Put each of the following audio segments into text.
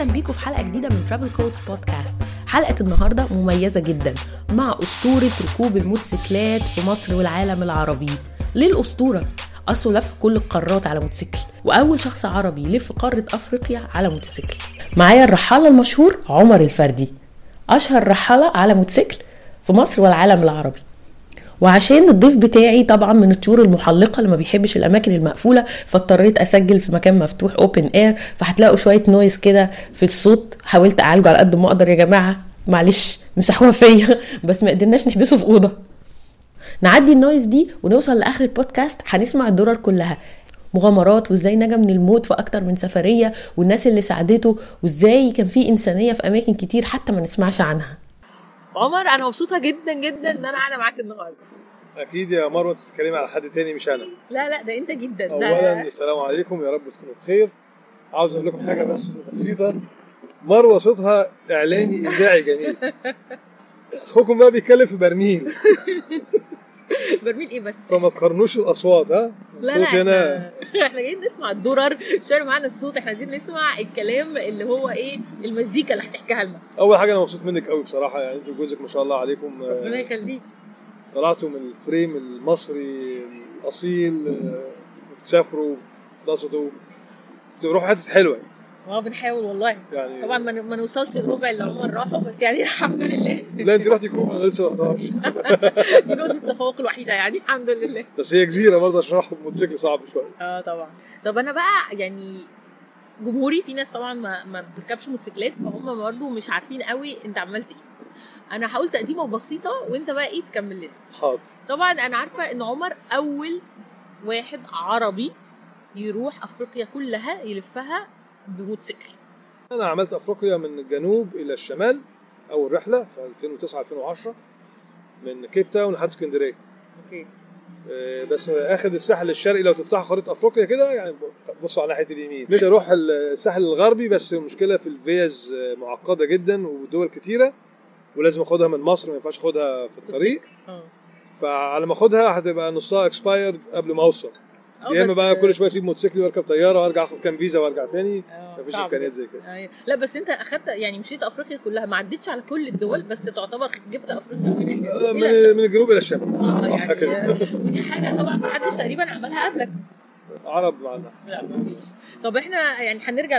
أهلا بيكم في حلقة جديدة من Travel Codes Podcast حلقة النهارده مميزة جدا. مع أسطورة ركوب الموتوسيكلات في مصر والعالم العربي. ليه الاسطوره اصله لف كل القارات على موتوسيكل. وأول شخص عربي يلف قارة أفريقيا على موتوسيكل. معايا الرحالة المشهور عمر الفردي. أشهر رحالة على موتوسيكل في مصر والعالم العربي. وعشان الضيف بتاعي طبعا من الطيور المحلقة اللي ما بيحبش الأماكن المقفولة فاضطريت أسجل في مكان مفتوح open air فهتلاقوا شوية noise كده في الصوت. حاولت أعالجه على قد ما أقدر يا جماعة. معلش مسحوها فيا. بس ما قدرناش نحبسه في أوضة. نعدي النويز دي ونوصل لآخر البودكاست هنسمع الدرر كلها. مغامرات وإزاي نجا من الموت في أكتر من سفرية والناس اللي ساعدته وإزاي كان في إنسانية في أماكن كتير حتى ما نسمعش عنها. عمر أنا مبسوطة جدا جدا إن أنا قاعدة معاك النهارده. أكيد يا مروة أنت بتتكلمي على حد تاني مش أنا. لا لا ده أنت جدا. اولا السلام عليكم يا رب تكونوا بخير. عاوز أقول لكم حاجة بس بسيطة. مروة صوتها إعلامي إذاعي جميل. أخوكم بقى بيتكلم في برميل. برميل إيه بس؟ فما تقارنوش الأصوات ها؟ لا لا هنا إحنا, جايين نسمع الدرر. مش معانا الصوت إحنا عايزين نسمع الكلام اللي هو إيه المزيكا اللي هتحكيها لنا. أول حاجة أنا مبسوط منك قوي بصراحة يعني أنتوا جوزك ما شاء الله عليكم. ربنا يخليك. طلعتوا من الفريم المصري الأصيل بتسافروا تقصدوا بتروحوا حتت حلوة. آه بنحاول والله. يعني طبعا ما نوصلش الربع اللي هم راحوا بس يعني الحمد لله. لا انت رحتي كوبا أنا لسه ما رحتهاش. دي نقطه التفوق الوحيدة يعني الحمد لله. بس هي جزيرة برضه عشان أروح بموتوسيكل صعب شوية. آه طبعا. طب أنا بقى يعني جمهوري في ناس طبعا ما, ما بتركبش موتوسيكلات فهم برضه مش عارفين قوي أنت عملت إيه. أنا هقول تقديمة بسيطة وانت بقى إيه تكمل لنا. حاضر. طبعا أنا عارفة ان عمر اول واحد عربي يروح افريقيا كلها يلفها بموتوسيكل. أنا عملت أفريقيا من الجنوب إلى الشمال أول رحلة في 2009 2010 من كيب تاون لحد اسكندرية. أوكي. آه، بس آخد الساحل الشرقي لو تفتح خريطة أفريقيا كده يعني بصوا على ناحية اليمين. نفسي أروح الساحل الغربي بس المشكلة في الفيز آه، معقدة جدا ودول كتيرة. ولازم أخدها من مصر ما ينفعش أخدها في الطريق. آه. فعلى ما أخدها هتبقى نصها اكسبايرد قبل ما أوصل. آه، يا إما بقى كل شوية أسيب موتوسيكل وأركب طيارة وأرجع أخد كام فيزا وأرجع تاني. آه، مفيش إمكانيات. زي كده. أيوة. لا بس أنت أخدت يعني مشيت أفريقيا كلها ما عدتش على كل الدول بس تعتبر جبت أفريقيا من الجنوب آه،. من من الجنوب إلى الشمال. آه يعني ودي حاجة طبعا ما حدش تقريبا عملها قبلك. عرب معنا لا مفيش طب إحنا يعني هنرجع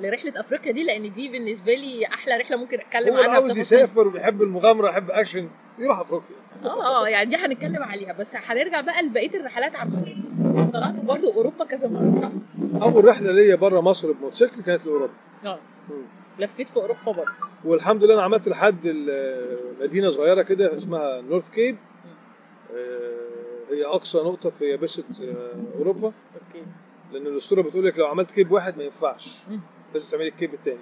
لرحلة أفريقيا دي لأن دي بالنسبة لي أحلى رحلة ممكن أتكلم عنها عاوز. يسافر وبيحب المغامرة يحب أكشن يروح أفريقيا. آه آه يعني دي هنتكلم عليها. بس هنرجع بقى لبقية الرحلات عامه طلعت برضو أوروبا كذا مرة صح؟ أول رحلة ليا بره مصر بموتوسيكل كانت لأوروبا. آه. لفيت في أوروبا برضه والحمد لله أنا عملت لحد مدينة صغيرة كده اسمها نورث كيب آه، هي أقصى نقطة في يابسة آه، أوروبا. أوكي. لأن الأسطورة بتقول لك لو عملت cape واحد ما ينفعش. لازم تعملي ال cape الثاني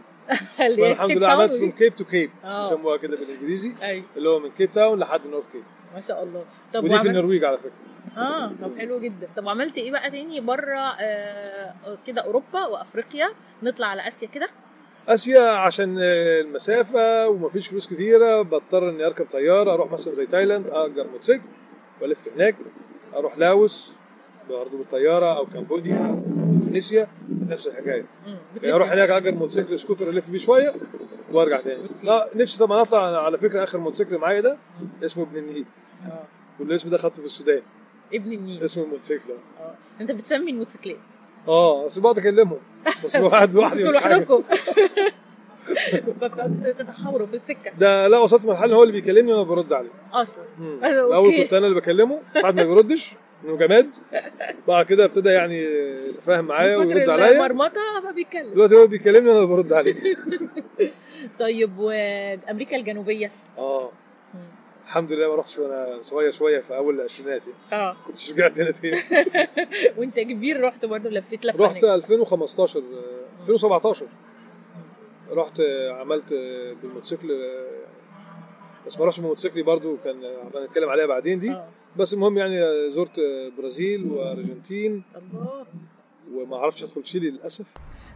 فانا الحمد لله عملت دي. Cape to Cape. بيسموها كده بالإنجليزي. أيوه. اللي هو من كيب تاون لحد نورث كيب ما شاء الله. طب ودي في النرويج على فكرة. آه طب حلو جدا. طب وعملت إيه بقى تاني بره آه كده أوروبا وأفريقيا؟ نطلع على آسيا كده. آسيا عشان المسافة ومفيش فلوس كتيرة. بضطر إني أركب طيارة أروح مثلا زي تايلاند أجر موتوسيكل. والف هناك أروح لاوس برضه بالطيارة أو كمبوديا أو إندونيسيا نفس الحكاية. يعني أروح هناك أجر موتوسيكل سكوتر ألف بيه شوية وأرجع تاني. لا نفسي طبعا أطلع على فكرة آخر موتوسيكل معايا ده اسمه ابن النيل. آه. والاسم ده خدته في السودان. ابن النيل. اسم الموتوسيكل. آه. أنت بتسمي الموتوسيكلات. آه بس بقعد أكلمهم. بس واحد لوحدي. لوحدكم. فبتقعدوا تتحاوروا في السكة. ده لا وصلت مرحلة هو اللي بيكلمني وأنا برد عليه. أصلا. الأول. كنت أنا اللي بكلمه ساعات ما بيردش إنه جماد. بعد كده ابتدى يعني يتفاهم معايا ويرد عليا. المرمطه ما بيتكلم. دلوقتي هو بيكلمني وأنا برد عليه. طيب وأمريكا الجنوبية؟ آه. الحمد لله ما رحتش وأنا صغير شوية في أول العشرينات يعني. آه. كنت شجعت هنا تاني. وأنت كبير رحت برضه لفيت لفة رحت هناك. 2015 آه، 2017 رحت عملت بالموتوسيكل بس ما رحتش بالموتوسيكل برضو كان هنتكلم عليها بعدين دي. آه. بس المهم يعني زرت برازيل وأرجنتين. الله. وما عرفتش أدخل تشيلي للأسف.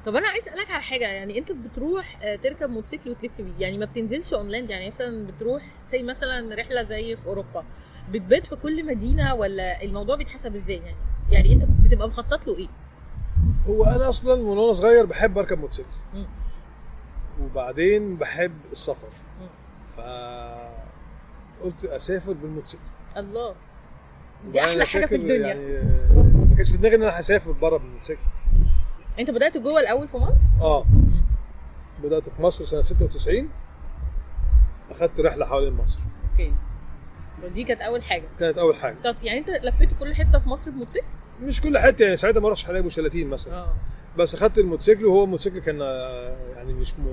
طب أنا عايز أسألك على حاجة يعني أنت بتروح آه، تركب موتوسيكل وتلف بيه يعني ما بتنزلش أونلاين؟ يعني مثلا بتروح زي مثلا رحلة زي في أوروبا بتبات في كل مدينة ولا الموضوع بيتحسب إزاي؟ يعني يعني أنت بتبقى مخطط له إيه؟ هو أنا أصلا من وأنا صغير بحب أركب موتوسيكل. وبعدين بحب السفر. ف قلت أسافر بالموتوسيكل. الله. دي وأنا أحلى حاجة في الدنيا. يعني ما كانش في دماغي إن أنا هسافر بره بالموتوسيكل. أنت بدأت جوه الأول في مصر؟ آه. بدأت في مصر سنة 96 أخدت رحلة حوالين مصر. أوكي. ودي كانت أول حاجة. كانت أول حاجة. طب يعني أنت لفيت كل حتة في مصر بموتوسيكل؟ مش كل حتة يعني ساعتها ما رحتش حلايب وشلاتين مثلا. آه. بس اخدت الموتوسيكل وهو الموتوسيكل كان آه، يعني مش م...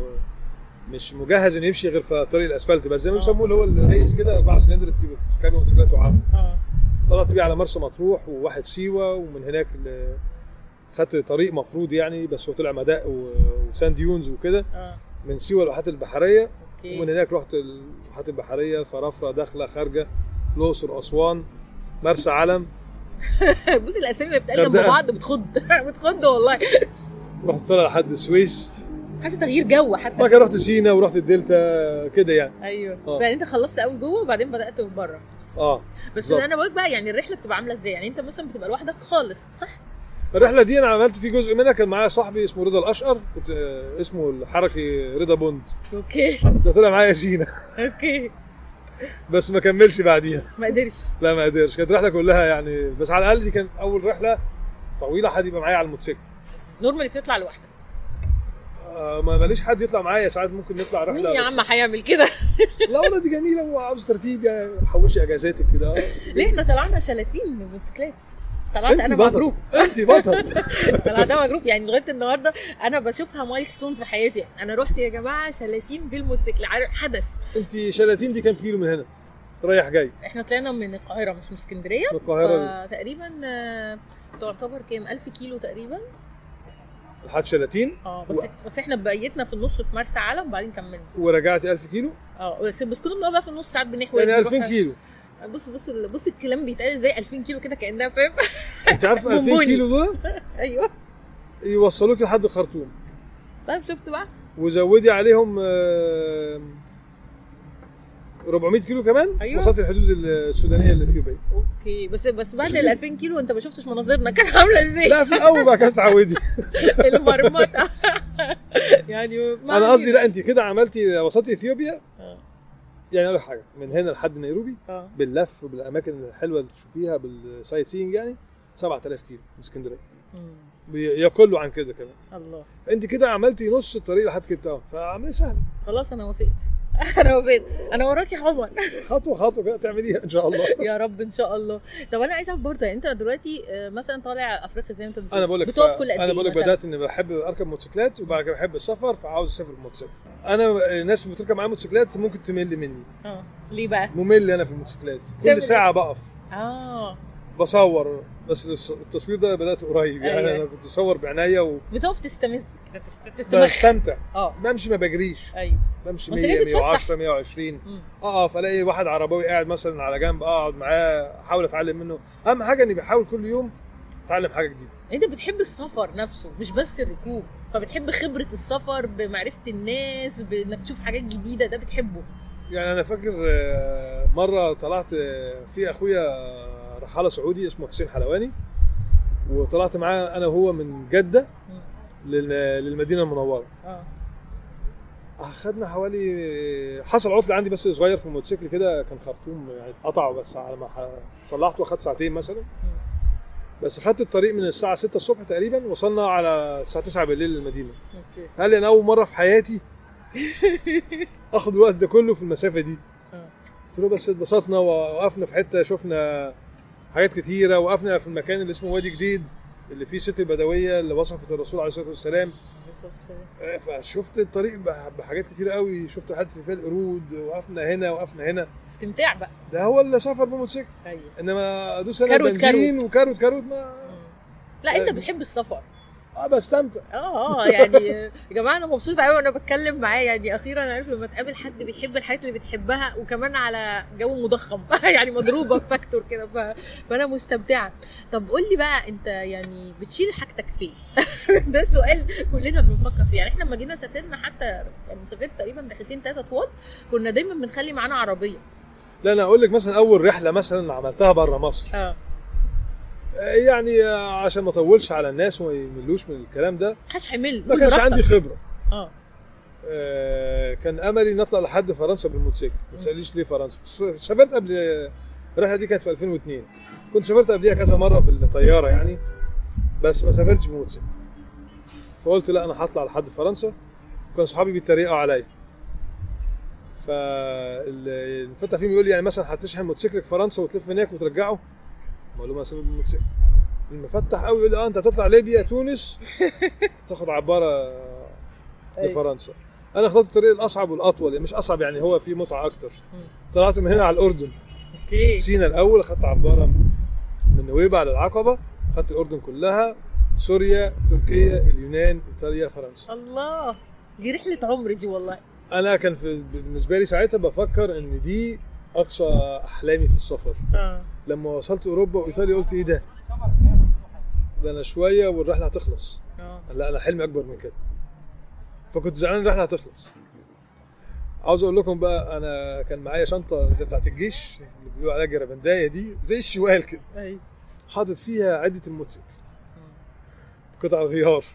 مش مجهز إنه يمشي غير في طريق الأسفلت. بس زي ما آه. بيسموه اللي هو ال race كده أربع سلندر كان موتوسيكلات وعافية. آه. طلعت بيه على مرسى مطروح وواحد سيوة ومن هناك ل- خدت طريق مفروض يعني بس هو طلع مداء و- و sand dunes وكده. آه. من سيوة للواحات البحرية أوكي. ومن هناك رحت الواحات البحرية فرافرة داخلة خارجة الأقصر أسوان مرسى علم. بص الأسامي اللي بتتقال جنب. بعض بتخض. بتخض والله. رحت طالع لحد السويس حاسه تغيير جو حتى. بعد كده رحت سينا ورحت الدلتا كده يعني. أيوه. آه. يعني أنت خلصت أول جوه وبعدين بدأت من بره. آه بس. أنا بقول بقى يعني الرحلة بتبقى عاملة إزاي؟ يعني أنت مثلا بتبقى لوحدك خالص صح؟ الرحلة دي أنا عملت في جزء منها كان معايا صاحبي اسمه رضا الأشقر كنت آه، اسمه الحركي رضا بوند. أوكي. ده طلع معايا سينا. أوكي. بس ما كملش بعديها. ما قدرش. لا ما قدرش. كانت رحلة كلها يعني بس على الأقل دي كانت أول رحلة طويلة حد يبقى معايا على الموتوسيكل. normally بتطلع لوحدك. آه ما ماليش حد يطلع معايا. ساعات ممكن نطلع مين رحله يا عم هيعمل كده؟ لا والله دي جميلة. وعاوز ترتيب يعني حوشي أجازاتك كده. ليه؟ إحنا طلعنا شلاتين موتوسيكلات طلعت أنا بطل. جروب انت بطل. طلعت مع group يعني لغاية النهارده أنا بشوفها milestone في حياتي. أنا رحت يا جماعة شلاتين بالموتوسيكل. حدث. انت شلاتين دي كام كيلو من هنا؟ رايح جاي. إحنا طلعنا من القاهرة مش من اسكندرية. من القاهرة. فتقريبا آه، تعتبر كام؟ 1000 كيلو تقريبا. لحد شلاتين؟ آه بس و- بس إحنا بيتنا في النص في مرسى علم وبعدين كملنا. ورجعتي 1000 كيلو؟ آه بس بس كنا بنقف بقى في النص ساعات بنهوي. يعني بنروح- 2000 كيلو. بص بص بص الكلام بيتقال إزاي 2000 كيلو كده كأنها فاهم؟ انت عارف 2000 بونبوني. كيلو دول؟ أيوه. يوصلوك لحد الخرطوم. طيب شفت بقى؟ وزودي عليهم آه، 400 كيلو كمان؟ أيوة. وصلت الحدود السودانية بقى أوكي. بس بس بعد ال 2000 كيلو أنت ما شفتش مناظرنا. كانت عاملة إزاي؟ لا في الأول بقى كانت تعودي. المرمطة. يعني أنا قصدي. لا أنت كده عملتي وصلتي إثيوبيا؟ يعني أقول حاجة من هنا لحد نيروبي آه. باللف بالاماكن الحلوة اللي تشوفيها بالسايت سينج يعني 7000 كيلو من اسكندرية. يقل عن كده كمان. الله. أنت كده عملتي نص الطريق لحد كيب تاون فعمليه سهله خلاص أنا وافقت. أنا وافقت أنا وراك يا عمر خطوة خطوة كده تعمليها إن شاء الله. يا رب إن شاء الله. طب أنا عايزه أعرف برضه يعني أنت دلوقتي آه، مثلا طالع أفريقيا زي ما أنت بتقول أنا بقول لك بتقف كل قد أنا إيه بقول لك؟ بدأت إني بحب أركب موتوسيكلات وبعد كده بحب السفر فعاوز أسافر بالموتوسيكل أنا الناس اللي بتركب معايا موتوسيكلات ممكن تمل مني. آه. ليه بقى؟ ممل أنا في الموتوسيكلات. كل ساعة بقف. آه. بصور بس التصوير ده بدأت قريب يعني أيوة. أنا كنت بصور بعناية بتقف تستمز كده تستمخ وبستمتع آه. بمشي ما بجريش. أيوه. بمشي ما انت 100 ليه تتفسح؟ 110 120 مم. اقف الاقي واحد عرباوي قاعد مثلا على جنب أقعد معاه أحاول أتعلم منه. أهم حاجة إني بحاول كل يوم أتعلم حاجة جديدة. أنت بتحب السفر نفسه مش بس الركوب. فبتحب خبرة السفر بمعرفة الناس بإنك تشوف حاجات جديدة ده بتحبه. يعني أنا فاكر آه، مرة طلعت آه، في أخويا رحاله سعودي اسمه حسين حلواني وطلعت معاه أنا وهو من جدة للمدينة المنورة. آه. اخدنا حوالي حصل عطل عندي بس صغير في الموتوسيكل كده كان خرطوم يعني اتقطع بس على ما صلحته اخد ساعتين مثلا. بس خدت الطريق من الساعة 6 الصبح تقريبا وصلنا على الساعة 9 بالليل للمدينة. أوكي. لي أنا أول مرة في حياتي؟ آخد الوقت ده كله في المسافة دي. آه. قلت له بس اتبسطنا ووقفنا في حتة شفنا حاجات كتيرة وقفنا في المكان اللي اسمه وادي جديد اللي فيه ست البدوية اللي وصفت الرسول عليه الصلاة والسلام. آه، فشفت الطريق بح- بحاجات كتيرة قوي. شفت حتة فيها القرود وقفنا هنا وقفنا هنا. استمتاع بقى. ده هو اللي سفر بموتوسيكل. أيوه. إنما ادوس أنا بنزين وكاروت كاروت ما لا أنت آه. بتحب السفر. آه بستمتع. آه آه يعني يا جماعة أنا مبسوطة قوي وأنا بتكلم معاه. يعني أخيرا عارف لما تقابل حد بيحب الحاجات اللي بتحبها وكمان على جو مضخم. يعني مضروبة في factor كده. ف... فأنا مستمتعة. طب قول لي بقى أنت يعني بتشيل حاجتك فين؟ ده سؤال كلنا بنفكر فيه. يعني إحنا لما جينا سافرنا حتى يعني سافرت تقريبا رحلتين ثلاثة طوال كنا دايما بنخلي معانا عربية. لا أنا أقول لك مثلا أول رحلة مثلا عملتها بره مصر. آه. يعني عشان ما اطولش على الناس وما يملوش من الكلام ده محدش هيمل ما قول كانش. عندي خبرة. آه. آه، كان أملي نطلع لحد فرنسا بالموتوسيكل. ما تساليش ليه فرنسا. سافرت قبل الرحلة دي كانت في 2002 كنت سافرت قبليها كذا مرة بالطيارة يعني بس ما سافرتش بالموتوسيكل. فقلت لا أنا هطلع لحد فرنسا. كان صحابي بيتريقوا عليا. فالفتى فيهم يقول لي يعني مثلا هتشحن موتوسيكلك في فرنسا وتلف هناك وترجعه؟ ما اسافر بالموتوسيكل المفتح قوي يقول لي آه أنت هتطلع ليبيا تونس تاخد عبارة لفرنسا. أنا اخترت الطريق الأصعب والأطول يعني مش أصعب يعني هو فيه متعة أكتر. طلعت من هنا على الأردن. أوكي. سينا الأول أخدت عبارة من نويبع للعقبة. أخدت الأردن كلها سوريا تركيا اليونان إيطاليا فرنسا. الله. دي رحلة عمر دي والله. أنا كان في بالنسبة لي ساعتها بفكر إن دي أقصى أحلامي في السفر. آه. لما وصلت أوروبا وإيطاليا قلت إيه ده؟ ده أنا شوية والرحلة هتخلص. آه. لا أنا حلمي أكبر من كده. فكنت زعلان الرحلة هتخلص. عاوز أقول لكم بقى أنا كان معايا شنطة زي بتاعت الجيش اللي بيقولوا عليها جربندايه دي زي الشوال كده. أيوه حاطط فيها عدة الموتوسيكل. قطع الغيار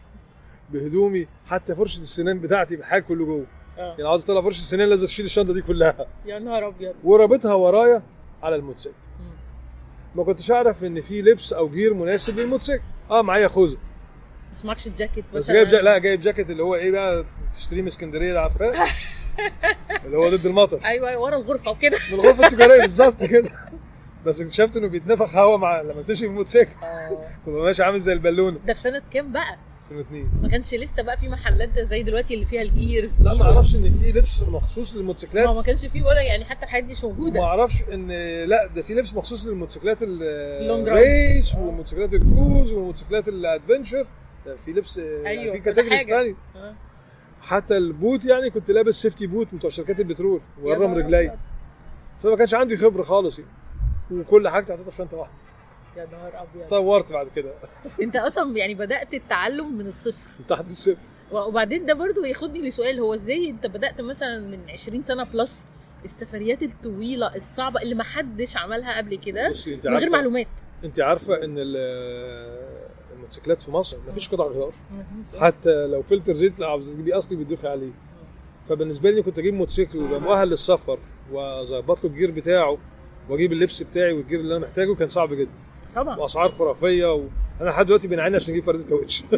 بهدومي حتى فرشة السنان بتاعتي بالحاجة كله جوه. آه. يعني عاوز اطلع فرشه السنان لازم اشيل الشنطة دي كلها. يا نهار أبيض. ورابطها ورايا على الموتوسيكل. ما كنتش أعرف إن في لبس أو جير مناسب للموتوسيكل. آه معايا خوذة. بس معكش الجاكيت بس جايب جا... لا جايب جاكيت اللي هو إيه بقى؟ تشتريه من اسكندرية ده عارفاه؟ اللي هو ضد المطر. أيوه أيوه ورا الغرفة وكده. من الغرفة التجارية بالظبط كده. بس اكتشفت إنه بيتنفخ هوا مع لما تمشي بالموتوسيكل آه. ماشي عامل زي البالونة. ده في سنة كام بقى؟ 2002 ما كانش لسه بقى في محلات ده زي دلوقتي اللي فيها ال gears لا ما أعرفش ان في لبس مخصوص للموتوسيكلات ما ما كانش فيه ولا يعني حتى الحاجات دي مش ما موجوده أعرفش ان لا ده في لبس مخصوص للموتوسيكلات ال- اللونج الريس آه. والموتوسيكلات الكروز والموتوسيكلات الادفنشر في لبس أيوة، يعني في كل categories. ثانية آه. حتى ال boot يعني كنت لابس safety boot بتوع شركات البترول ورم رجلي. فما كانش عندي خبرة خالص يعني وكل حاجتي حطيتها في شنطه واحدة يا نهار أبيض. طورت بعد كده. انت أصلا يعني بدأت التعلم من الصفر. من تحت الصفر. وبعدين ده برضو ياخدني لسؤال هو إزاي انت بدأت مثلا من 20 سنة plus السفريات الطويلة الصعبة اللي ما حدش عملها قبل كده بصي انت من غير معلومات؟ انت عارفة ان ال- الموتوسيكلات في مصر مفيش قطع غيار. حتى لو فلتر زيت لو عاوز تجيبيه أصلي بيضيف عليه. فبالنسبة لي كنت أجيب موتوسيكل ويبقى مؤهل للسفر وأظبط له ال gear بتاعه وأجيب اللبس بتاعي وال gear اللي أنا محتاجه كان صعب جدا. طبعا وأسعار خرافية وأنا لحد دلوقتي بنعاني عشان نجيب فرده كاوتش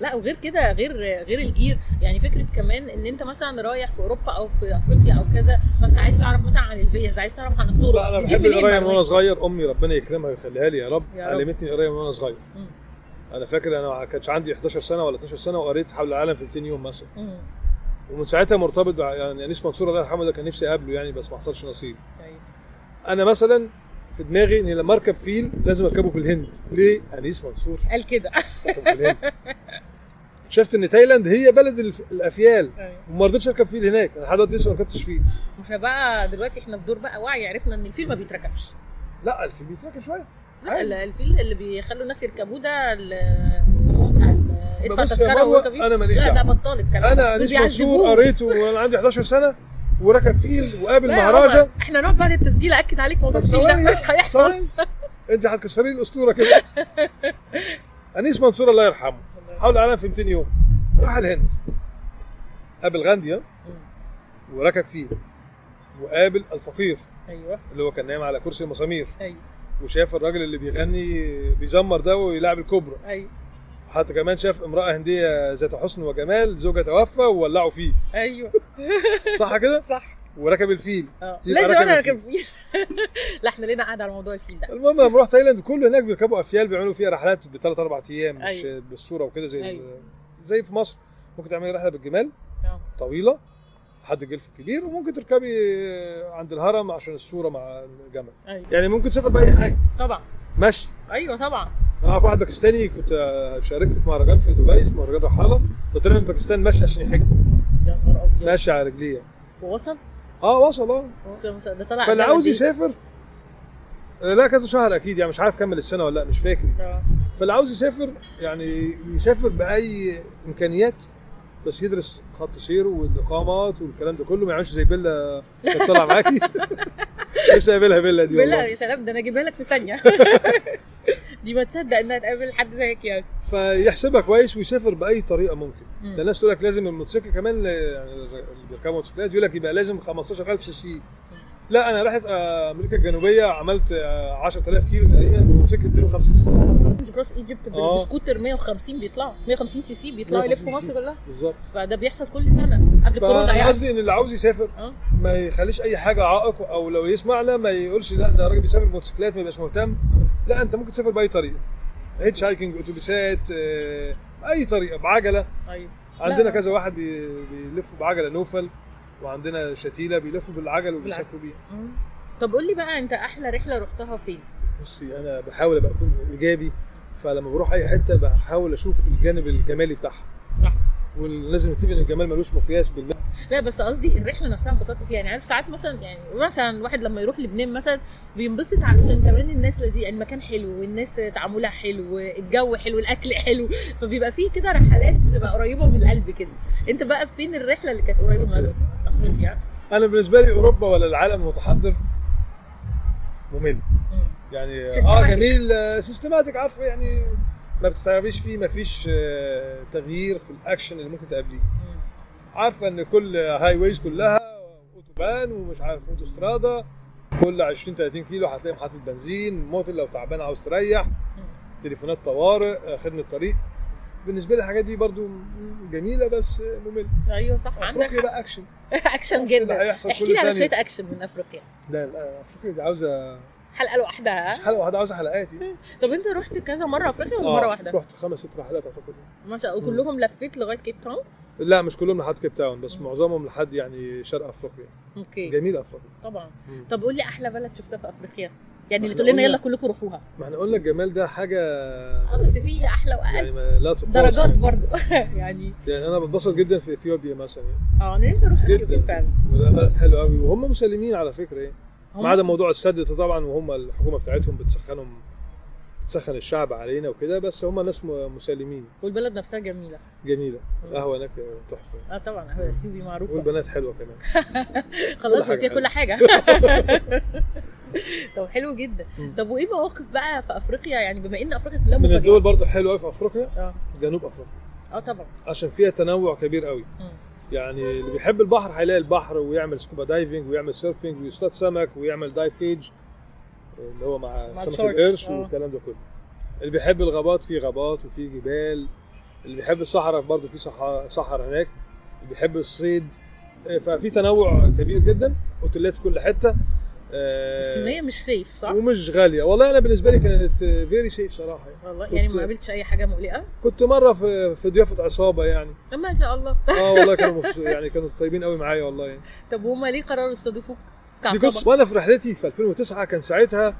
لا وغير كده غير غير ال gear يعني فكرة كمان إن أنت مثلا رايح في أوروبا أو في أفريقيا أو كذا فأنت عايز تعرف مثلا عن الفيز عايز تعرف عن الطرق لا أنا بحب القراية من وأنا؟ صغير أمي ربنا يكرمها ويخليها لي يا رب يا رب. علمتني القرايه من وأنا صغير مم. أنا فاكر أنا ما كانش عندي 11 سنة ولا 12 سنة وقريت حول العالم في 200 يوم مثلا. ومن ساعتها مرتبط يعني انيس منصور الله يرحمه ده كان نفسي أقابله يعني بس ما حصلش نصيب أيوة. أنا مثلا في دماغي إن لما أركب فيل لازم أركبه في الهند. ليه؟ أنيس منصور. قال كده. شفت إن تايلاند هي بلد الأفيال. أيوة. وما رضيتش أركب فيل هناك. أنا لحد دلوقتي لسه ما ركبتش فيل. إحنا بقى دلوقتي إحنا في دور بقى وعي. عرفنا إن الفيل ما بيتركبش. لا الفيل بيتركب شوية. لا. ال- الفيل اللي بيخلوا الناس يركبوه ده ادفع تذكرة. أنا ماليش لا ده. بطال الكلام. أنا أنيس منصور. قريته وأنا عندي 11 سنة. وركب فيل وقابل عمر، إحنا نقعد بعد التسجيل أكد عليك موضوع الفيل ده مش هيحصل. انت هتكسري لي الأسطورة كده. أنيس منصور الله يرحمه. حول العالم في 200 يوم. راح الهند قابل غاندي ها؟ وركب فيل وقابل الفقير. أيوه. اللي هو كان نايم على كرسي المسامير. أيوه. وشاف الراجل اللي بيغني بيزمر ده ويلعب الكوبرا. أيوه. حتى كمان شاف امرأة هندية ذات حسن وجمال زوجها توفى وولعوا فيه. أيوه. صح كده؟ صح. وركب الفيل. آه. لازم أنا. أركب فيل لا إحنا لينا قاعدة على موضوع الفيل ده. المهم لما رحت تايلاند كل هناك بيركبوا أفيال بيعملوا فيها رحلات بثلاث أربع أيام مش أيوة. بالصورة وكده زي أيوة. زي في مصر. ممكن تعملي رحلة بالجمال آه. طويلة لحد الجلف الكبير وممكن تركبي عند الهرم عشان الصورة مع الجمل. أيوه. يعني ممكن تسافر بأي حاجة. طبعا. مشي أيوه طبعا. أنا أعرف واحد باكستاني كنت شاركت في مهرجان في دبي اسمه مهرجان رحالة. فطلع من باكستان ماشي عشان يحج يا نهار أبيض. ماشي على رجليه. ووصل؟ آه وصل آه. ده طلع فاللي عاوز؟ يسافر آه، لا كذا شهر أكيد يعني مش عارف كمل السنة ولا لأ مش فاكر. آه. فاللي عاوز يسافر يعني يسافر بأي إمكانيات بس يدرس خط سير والإقامات والكلام ده كله ما يعملش زي بيلا طالعه معاكي. لسه قابلها بيلا دي والله. يا سلام ده أنا أجيبها لك في ثانية. دي ما تصدق إنها تقابل حد زيك يعني. فيحسبها كويس ويسافر بأي طريقة ممكن. مم. ده الناس تقول لك لازم الموتوسيكل كمان يعني اللي بيركبوا موتوسيكلات يقول لك يبقى لازم 15000 سي سي. لا أنا رحت آه، أمريكا الجنوبية عملت آه، 10000 كيلو تقريبا موتوسيكل 250 سي سي. كروس إيجيبت آه. بسكوتر 150 بيطلعوا 150 سي سي بيطلعوا 150 يلفوا مصر كلها. بالظبط. فده بيحصل كل سنة قبل كورونا يعني. قصدي إن اللي عاوز يسافر آه. ما يخليش أي حاجة عائق أو لو يسمعنا ما يقولش لا ده راجل بيسافر موتوسيكلات ما يبقاش مهتم. لا أنت ممكن تسافر بأي طريقة. hitchhiking أتوبيسات آه، أي طريقة بعجلة. أيوه عندنا لا. كذا واحد بي- بيلفوا بعجلة نوفل. وعندنا شتيلة بيلفوا بالعجل وبيسافروا بيها. طب قول لي بقى انت أحلى رحلة رحتها فين؟ بصي أنا بحاول ابقى اكون ايجابي فلما بروح اي حتة بحاول أشوف الجانب الجمالي بتاعها صح. ولازم نتفق إن الجمال ملوش مقياس بالمعنى لا بس قصدي الرحلة نفسها انبسطت فيها. يعني عارف ساعات مثلا يعني مثلا واحد لما يروح لبنان مثلا بينبسط علشان كمان الناس لذيذ يعني المكان حلو والناس تعاملها حلو الجو حلو الأكل حلو. فبيبقى فيه كده رحلات بتبقى قريبة من القلب كده. أنت بقى فين الرحلة اللي كانت قريبة من قلبك؟ أفريقيا. أنا بالنسبة لي أوروبا ولا العالم المتحضر ممل. مم. يعني آه. جميل systematic عارفه يعني ما بتستوعبيش فيه ما فيش آه، تغيير في الأكشن اللي ممكن تقابليه. عارفة إن كل highways كلها autobahn ومش عارف autostrada كل 20 30 كيلو هتلاقي محطه بنزين موتل لو تعبان عاوز تريح تليفونات طوارئ آه، خدمة طريق. بالنسبة لي الحاجات دي برضو جميلة بس آه، ممل أيوه صح عندك أفريقيا. بقى action action جدا. احكي لي على. شوية اكشن من أفريقيا. لا لا أفريقيا دي عاوزة حلقة لوحدها؟ مش؟ حلقة واحدة عاوزه حلقات يعني. طب انت رحت كذا مرة أفريقيا ولا آه، مره واحدة؟ رحت خمس ست رحلات أعتقد. ما شاء الله كلهم لفيت لغاية كيب تاون لا مش كلهم لحد كيب تاون بس معظمهم لحد يعني شرق أفريقيا. okay. جميل أفريقيا. طبعا. مم. طب قول لي أحلى بلد شفتها في أفريقيا. يعني اللي تقول لنا يلا كلكم روحوها. ما إحنا قلنا الجمال ده حاجة آه بس في أحلى وأقل. يعني لا تقاس. درجات يعني. برضو. يعني يعني أنا بتبسط جدا في إثيوبيا مثلا. آه أنا نفسي أروح. إثيوبيا فعلا. بلد حلو قوي وهم مسلمين على فكرة يعني ما عدا موضوع السد ده طبعا وهم الحكومة بتاعتهم بتسخنهم بتسخن الشعب علينا وكده بس هم ناس مسالمين والبلد نفسها جميلة. جميلة. القهوة هناك تحفة. آه طبعا. هو اثيوبيا معروفة. والبنات حلوة كمان. خلاص كل كل حاجة. طب حلو جدا. طب وإيه مواقف بقى في أفريقيا؟ يعني بما إن أفريقيا كلها من الدول برضه حلوة قوي في أفريقيا آه. جنوب أفريقيا. آه طبعا. عشان فيها تنوع كبير قوي. يعني اللي بيحب البحر هيلاقي البحر ويعمل scuba diving ويعمل surfing ويصطاد سمك ويعمل dive cage اللي هو مع, مع سمك القرش آه. والكلام ده كله. اللي بيحب الغابات في غابات وفي جبال. اللي بيحب الصحراء برضه في صحراء هناك. اللي بيحب الصيد ففي تنوع كبير جدا أوتيلات في كل حتة. بس هي مش safe صح؟ ومش غالية والله أنا بالنسبة لي كانت very safe صراحة يعني. والله يعني ما قابلتش أي حاجة مقلقة كنت مرة في في ضيافة عصابة يعني ما شاء الله آه والله كانوا يعني كانوا طيبين قوي معايا والله يعني طب وهم ليه قرروا يستضيفوك كعصابة؟ قصه وأنا في رحلتي في 2009 كان ساعتها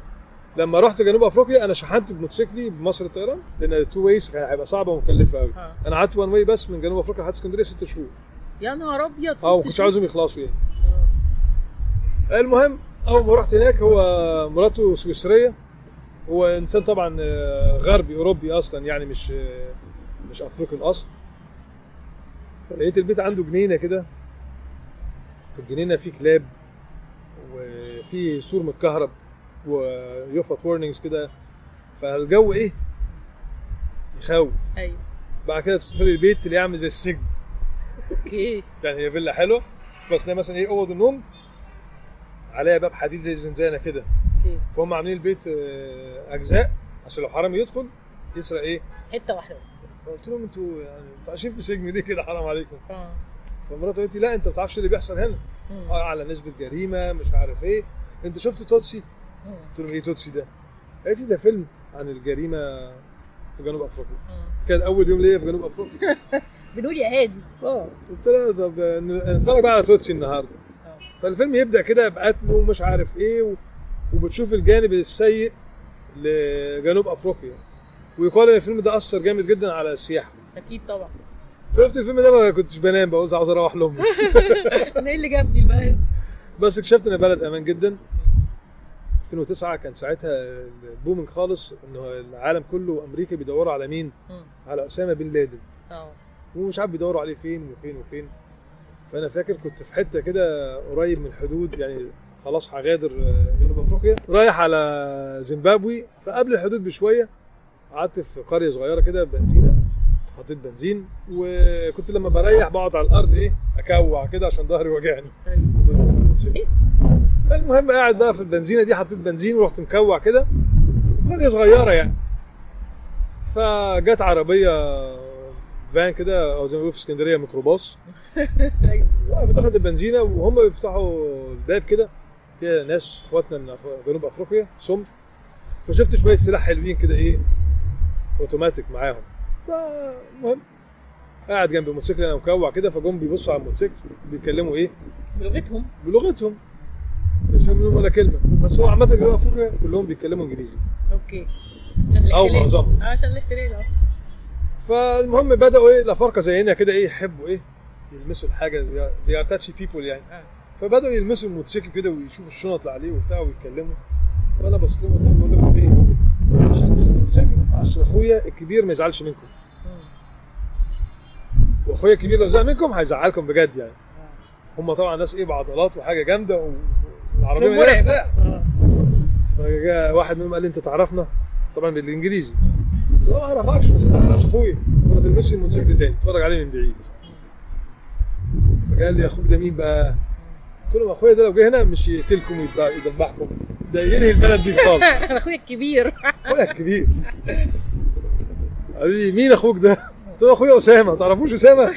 لما رحت جنوب أفريقيا أنا شحنت بموتوسيكلي بمصر الطيران لأن two ways كان هيبقى صعبه ومكلفة قوي آه. أنا قعدت one way بس من جنوب أفريقيا لحد اسكندرية ست شهور يا نهار أبيض آه ما كنتش. عاوزهم يخلصوا يعني آه. المهم أول ما رحت هناك هو مراته سويسرية هو إنسان طبعا آه، غربي أوروبي أصلا يعني مش آه، مش أفريقي الأصل. فلقيت البيت عنده جنينة كده. في الجنينة في كلاب وفي سور متكهرب ويفط warnings كده. فالجو إيه؟ يخوف. أيوه. بعد كده تدخلي البيت تلاقيه عامل زي السجن. okay. يعني هي فيلا حلوة بس تلاقي مثلا إيه أوضة النوم عليها باب حديد زي الزنزانة كده. okay. فهم عاملين البيت آه، أجزاء عشان لو حرامي يدخل يسرق إيه؟ حتة واحدة بس. فقلت لهم أنتوا يعني أنتوا عايشين في سجن ليه كده؟ حرام عليكم. آه. فمراته قالت لي لا انت ما بتعرفش اللي بيحصل هنا. آه اعلى نسبة جريمة مش عارف إيه. انت شفت توتسي. قلت لهم إيه توتسي ده؟ قالت لي ده فيلم عن الجريمة في جنوب أفريقيا. كان أول يوم ليا في جنوب أفريقيا. بنقول يا هادي. آه قلت لها طب ن- نتفرج بقى على توتسي النهارده. آه. فالفيلم يبدأ كده بقتل ومش عارف إيه. وبتشوف الجانب السيء لجنوب أفريقيا. ويقال إن الفيلم ده أثر جامد جدا على السياحة. أكيد طبعا. شفت الفيلم ده؟ ما كنتش بنام بقول عاوز أروح لامي أنا إيه اللي جابني البلد؟ بس اكتشفت إن البلد أمان جدا. 2009 كان ساعتها البومنج خالص إنه العالم كله وأمريكا بيدوروا على مين؟ على أسامة بن لادن. آه. ومش عارف بيدوروا عليه فين وفين وفين. فأنا فاكر كنت في حتة كده قريب من الحدود يعني خلاص هغادر آه، جنوب أفريقيا. رايح على زيمبابوي فقبل الحدود بشوية قعدت في قرية صغيرة كده بنزينة حطيت بنزين وكنت لما بريح بقعد على الأرض إيه أكوع كده عشان ظهري وجعني. إيه؟ المهم قاعد بقى في البنزينة دي حطيت بنزين ورحت مكوع كده. قرية صغيرة يعني. فجت عربية فان كده أو زي ما بيقولوا في اسكندرية ميكروباص. أيوه دخلت البنزينة وهم بيفتحوا الباب كده. فيها ناس اخواتنا من جنوب أفريقيا سمر فشفت شوية سلاح حلوين كده إيه اوتوماتيك معاهم. فالمهم قاعد جنب الموتوسيكل أنا مكوع كده فجم بيبصوا على الموتوسيكل بيتكلموا إيه؟ بلغتهم. بلغتهم. مش فاهم منهم ولا كلمة. بس هو عامة جنوب أفريقيا كلهم بيتكلموا إنجليزي. أوكي. عشان الاحتلال. معظمهم. آه عشان الاحتلال آه. فالمهم بدأوا إيه الافارقه زينا كده إيه يحبوا إيه يلمسوا الحاجة they are touchy people يعني آه. فبدأوا يلمسوا الموتوسيكل كده ويشوفوا الشنط اللي عليه وبتاع ويتكلموا فأنا بصيت لهم قلت لهم بقول لكم إيه عشان الموتوسيكل عشان أخويا الكبير ما يزعلش منكم. وأخويا الكبير لو زعل منكم هيزعلكم بجد يعني آه. هم طبعا ناس إيه بعضلات وحاجة جامدة والعربية مرعب. مليانه سلاح آه فجاء واحد منهم قال لي أنت تعرفنا طبعا بالإنجليزي له ما اعرفكش بس انت ما تعرفش اخويا فما تلمسش الموتوسيكل تاني. اتفرج عليه من بعيد. فقال لي أخوك ده مين بقى؟ قلت له أخويا ده لو جه هنا مش يقتلكم ويذبح- يذبحكم. ده ينهي البلد دي خالص. أنا أخويا الكبير. أخويا الكبير. قالوا لي مين أخوك ده؟ قلت له أخويا أسامة. ما تعرفوش أسامة؟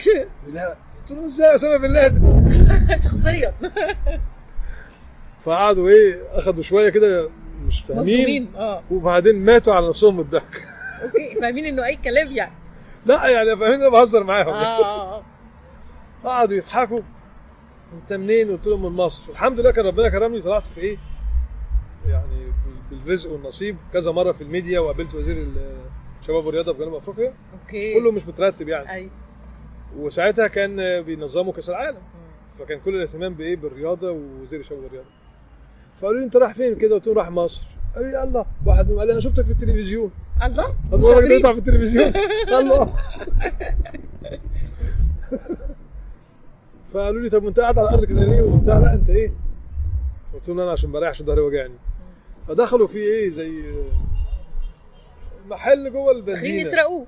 لا. قلت له إزاي أسامة بن لادن؟ شخصيا. فقعدوا إيه أخدوا شوية كده مش فاهمين. آه. وبعدين ماتوا على نفسهم من الضحك. okay فاهمين إنه أي كلام يعني. لا يعني فاهمين أنا بهزر معاهم. آه آه آه. قعدوا يضحكوا. أنت منين؟ قلت لهم من مصر. الحمد لله كان ربنا كرمني طلعت في إيه؟ يعني بال- بالرزق والنصيب. كذا مرة في الميديا وقابلت وزير الشباب والرياضه في جنوب أفريقيا. أوكي. كله مش مترتب يعني. أيوه وساعتها كان بينظموا كأس العالم. فكان كل الاهتمام بإيه؟ بالرياضة ووزير الشباب والرياضه فقالوا لي أنت رايح فين؟ كده قلت لهم رايح مصر. قالوا لي الله واحد منهم قال لي أنا شفتك في التلفزيون. الله الله شاطرين. يطلع في التلفزيون. الله فقالوا لي طب وأنت قاعد على الأرض كده ليه وبتاع لا أنت إيه؟ قلت لهم أنا عشان بريح عشان ظهري وجعني. فدخلوا في إيه زي محل جوه البنزينة. يسرقوه.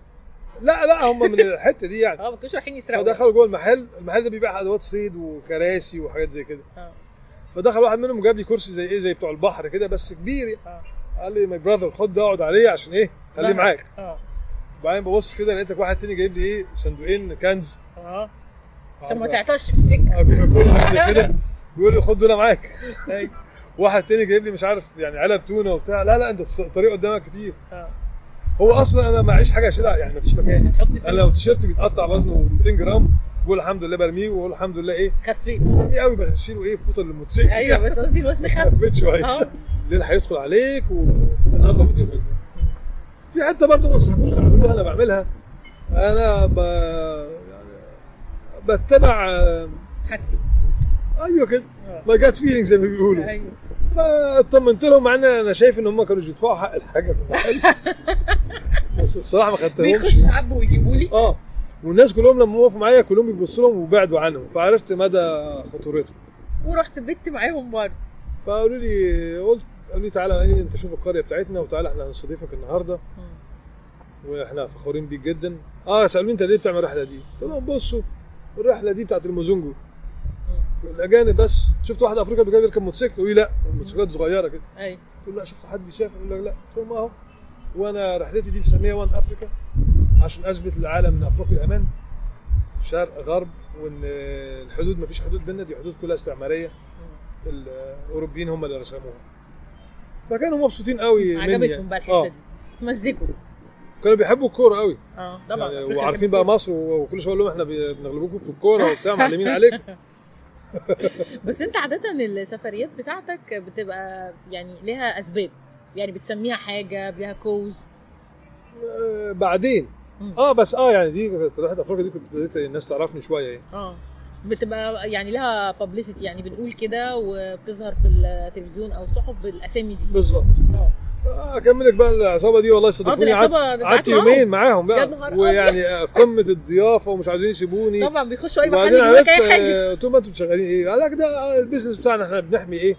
لا لا هم من الحتة دي يعني. آه ما كانوش رايحين يسرقوا فدخلوا جوه المحل. المحل ده بيبيع أدوات صيد وكراسي وحاجات زي كده. آه. فدخل واحد منهم جاب لي كرسي زي إيه زي بتوع البحر كده بس كبير يعني. آه. قال لي my brother خد ده اقعد عليه عشان إيه؟ خليه. معاك. آه. وبعدين ببص كده لقيت لك واحد تاني جايب لي إيه؟ صندوقين cans. آه. عشان ما تعطش في كل حاجة كده. بيقول لي خد دول معاك. واحد تاني جايب لي مش عارف يعني علب تونة وبتاع. لا لا أنت الطريق قدامك كتير. آه. هو أصلا أنا معيش حاجة اشيلها يعني مفيش مكان. هتحط فيه أنا لو تيشيرت بيتقطع وزنه 200 جرام بقول الحمد لله برميه وأقول الحمد لله إيه؟ خفيت برميه قوي بشيله إيه؟ فوطة الموتوسيكل أيوه بس قصدي الوزن خف. خفيت شوية. آه. الليل هيدخل عليك والنهارده فيديو فيديو في حتة برضه ما انصحكوش تعملوها أنا بعملها. أنا ب... يعني بتبع آه، حدسي أيوه كده. ما جات feeling زي ما بيقولوا. أيوه. فاطمنت لهم مع إن أنا شايف إن هم كانوا يدفعوا حق الحاجة في المحل. بس الصراحة ما خدتهمش. بيخشوا عبوا ويجيبوا لي. آه. والناس كلهم لما وقفوا معايا كلهم بيبصوا لهم وبعدوا عنهم. فعرفت مدى خطورتهم. ورحت بت معاهم برضه. فقالوا لي قلت قالوا لي تعالى إيه أنت شوف القرية بتاعتنا وتعالى إحنا هنستضيفك النهارده. وإحنا فخورين بيك جدا. آه سألوني أنت ليه بتعمل الرحلة دي؟ قلت لهم بصوا الرحلة دي بتاعت الموزونجو. الأجانب بس. شفت واحد افريقيا بيجي يركب موتوسيكل؟ يقول لي لأ. الموتوسيكلات صغيرة كده. أيوه قلت له لأ شفت حد بيسافر؟ يقول لك لأ. قلت لهم أهو. وأنا رحلتي دي مسميها وان أفريكا عشان أثبت للعالم إن أفريقيا أمان. شرق غرب وإن الحدود مفيش حدود بيننا. دي حدود كلها استعمارية. الأوروبيين هم اللي رسموها. فكانوا مبسوطين قوي مني عجبتهم يعني. بقى آه. الحته دي. مزجوا. كانوا بيحبوا الكورة قوي. آه طبعا. يعني وعارفين بقى مصر وكل شوية أقول لهم إحنا بنغلبوكم في الكورة وبتاع معلمين عليك بس أنت عادة السفريات بتاعتك بتبقى يعني ليها أسباب. يعني بتسميها حاجة ليها كوز آه، بعدين. آه بس آه يعني دي رحلة أفريقيا دي كنت بديت الناس تعرفني شوية يعني. آه. بتبقى يعني لها بابليستي يعني بنقول كده وبتظهر في التلفزيون أو الصحف بالأسامي دي بالظبط آه آه، أكمل لك بقى العصابة دي والله صدقوني العصابة قعدت. يومين معاهم بقى ويعني آه، قمة الضيافة ومش عايزين يسيبوني طبعا بيخشوا أي محل يجيبوا لك أي حاجة آه، قلت لهم أنتوا شغالين إيه؟ قال لك ده ال business بتاعنا إحنا بنحمي إيه؟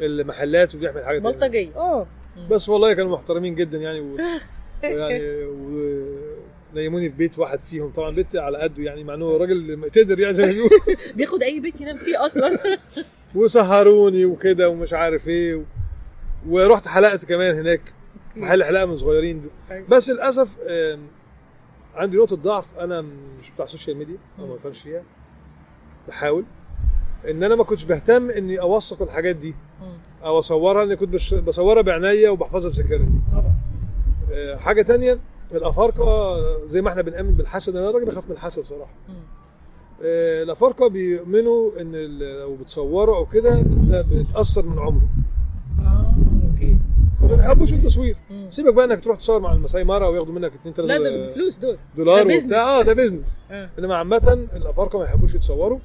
المحلات وبنحمي الحاجات دي. بلطجيه آه. بس والله كانوا محترمين جدا يعني و... يعني و... نيموني في بيت واحد فيهم. طبعا بيت على قده يعني مع إنه راجل تقدر يعني زي ما بيقولوا. بياخد أي بيت ينام فيه أصلا. وسهروني وكده ومش عارف إيه و... ورحت حلقت كمان هناك. محل حلاقه من صغيرين دول. بس للأسف عندي نقطة ضعف أنا مش بتاع ال social media أو ما بفهمش فيها. بحاول. إن أنا ما كنتش بهتم إني أوثق الحاجات دي. أو أصورها لأني كنت بصورها بعناية وبحفظها طبعا. آه، حاجة تانية الافارقه زي ما إحنا بنأمن بالحسد أنا راجل بخاف من الحسد صراحة. آه، الافارقه بيؤمنوا إن لو بتصوروا أو كده ده بيتأثر من عمره. آه okay. فما بيحبوش التصوير. سيبك بقى إنك تروح تصور مع المساي مارا وياخدوا منك 2 لا 3 ده بفلوس دول. دولار وبتاع. آه ده business آه. إنما عامة الافارقه ما يحبوش يتصوروا.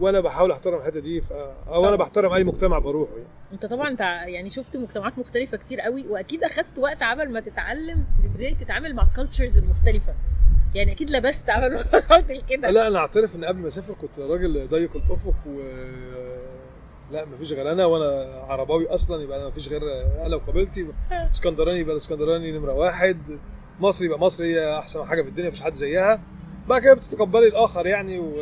وأنا بحاول احترم الحته دي. أو أنا. بحترم أي مجتمع بروحه يعني انت طبعا انت يعني شفت مجتمعات مختلفة كتير قوي واكيد اخدت وقت عبل ما تتعلم إزاي تتعامل مع ال cultures المختلفة يعني أكيد لبست عبل ما وصلت لكده لا أنا اعترف إن قبل ما أسافر كنت راجل ضيق الأفق و لا مفيش غير أنا وأنا عرباوي أصلا يبقى أنا مفيش غير أنا وقبيلتي اسكندراني يبقى الاسكندراني نمرة واحد مصري يبقى مصري هي أحسن حاجة في الدنيا مفيش حد زيها بعد كده بتتقبلي الآخر يعني و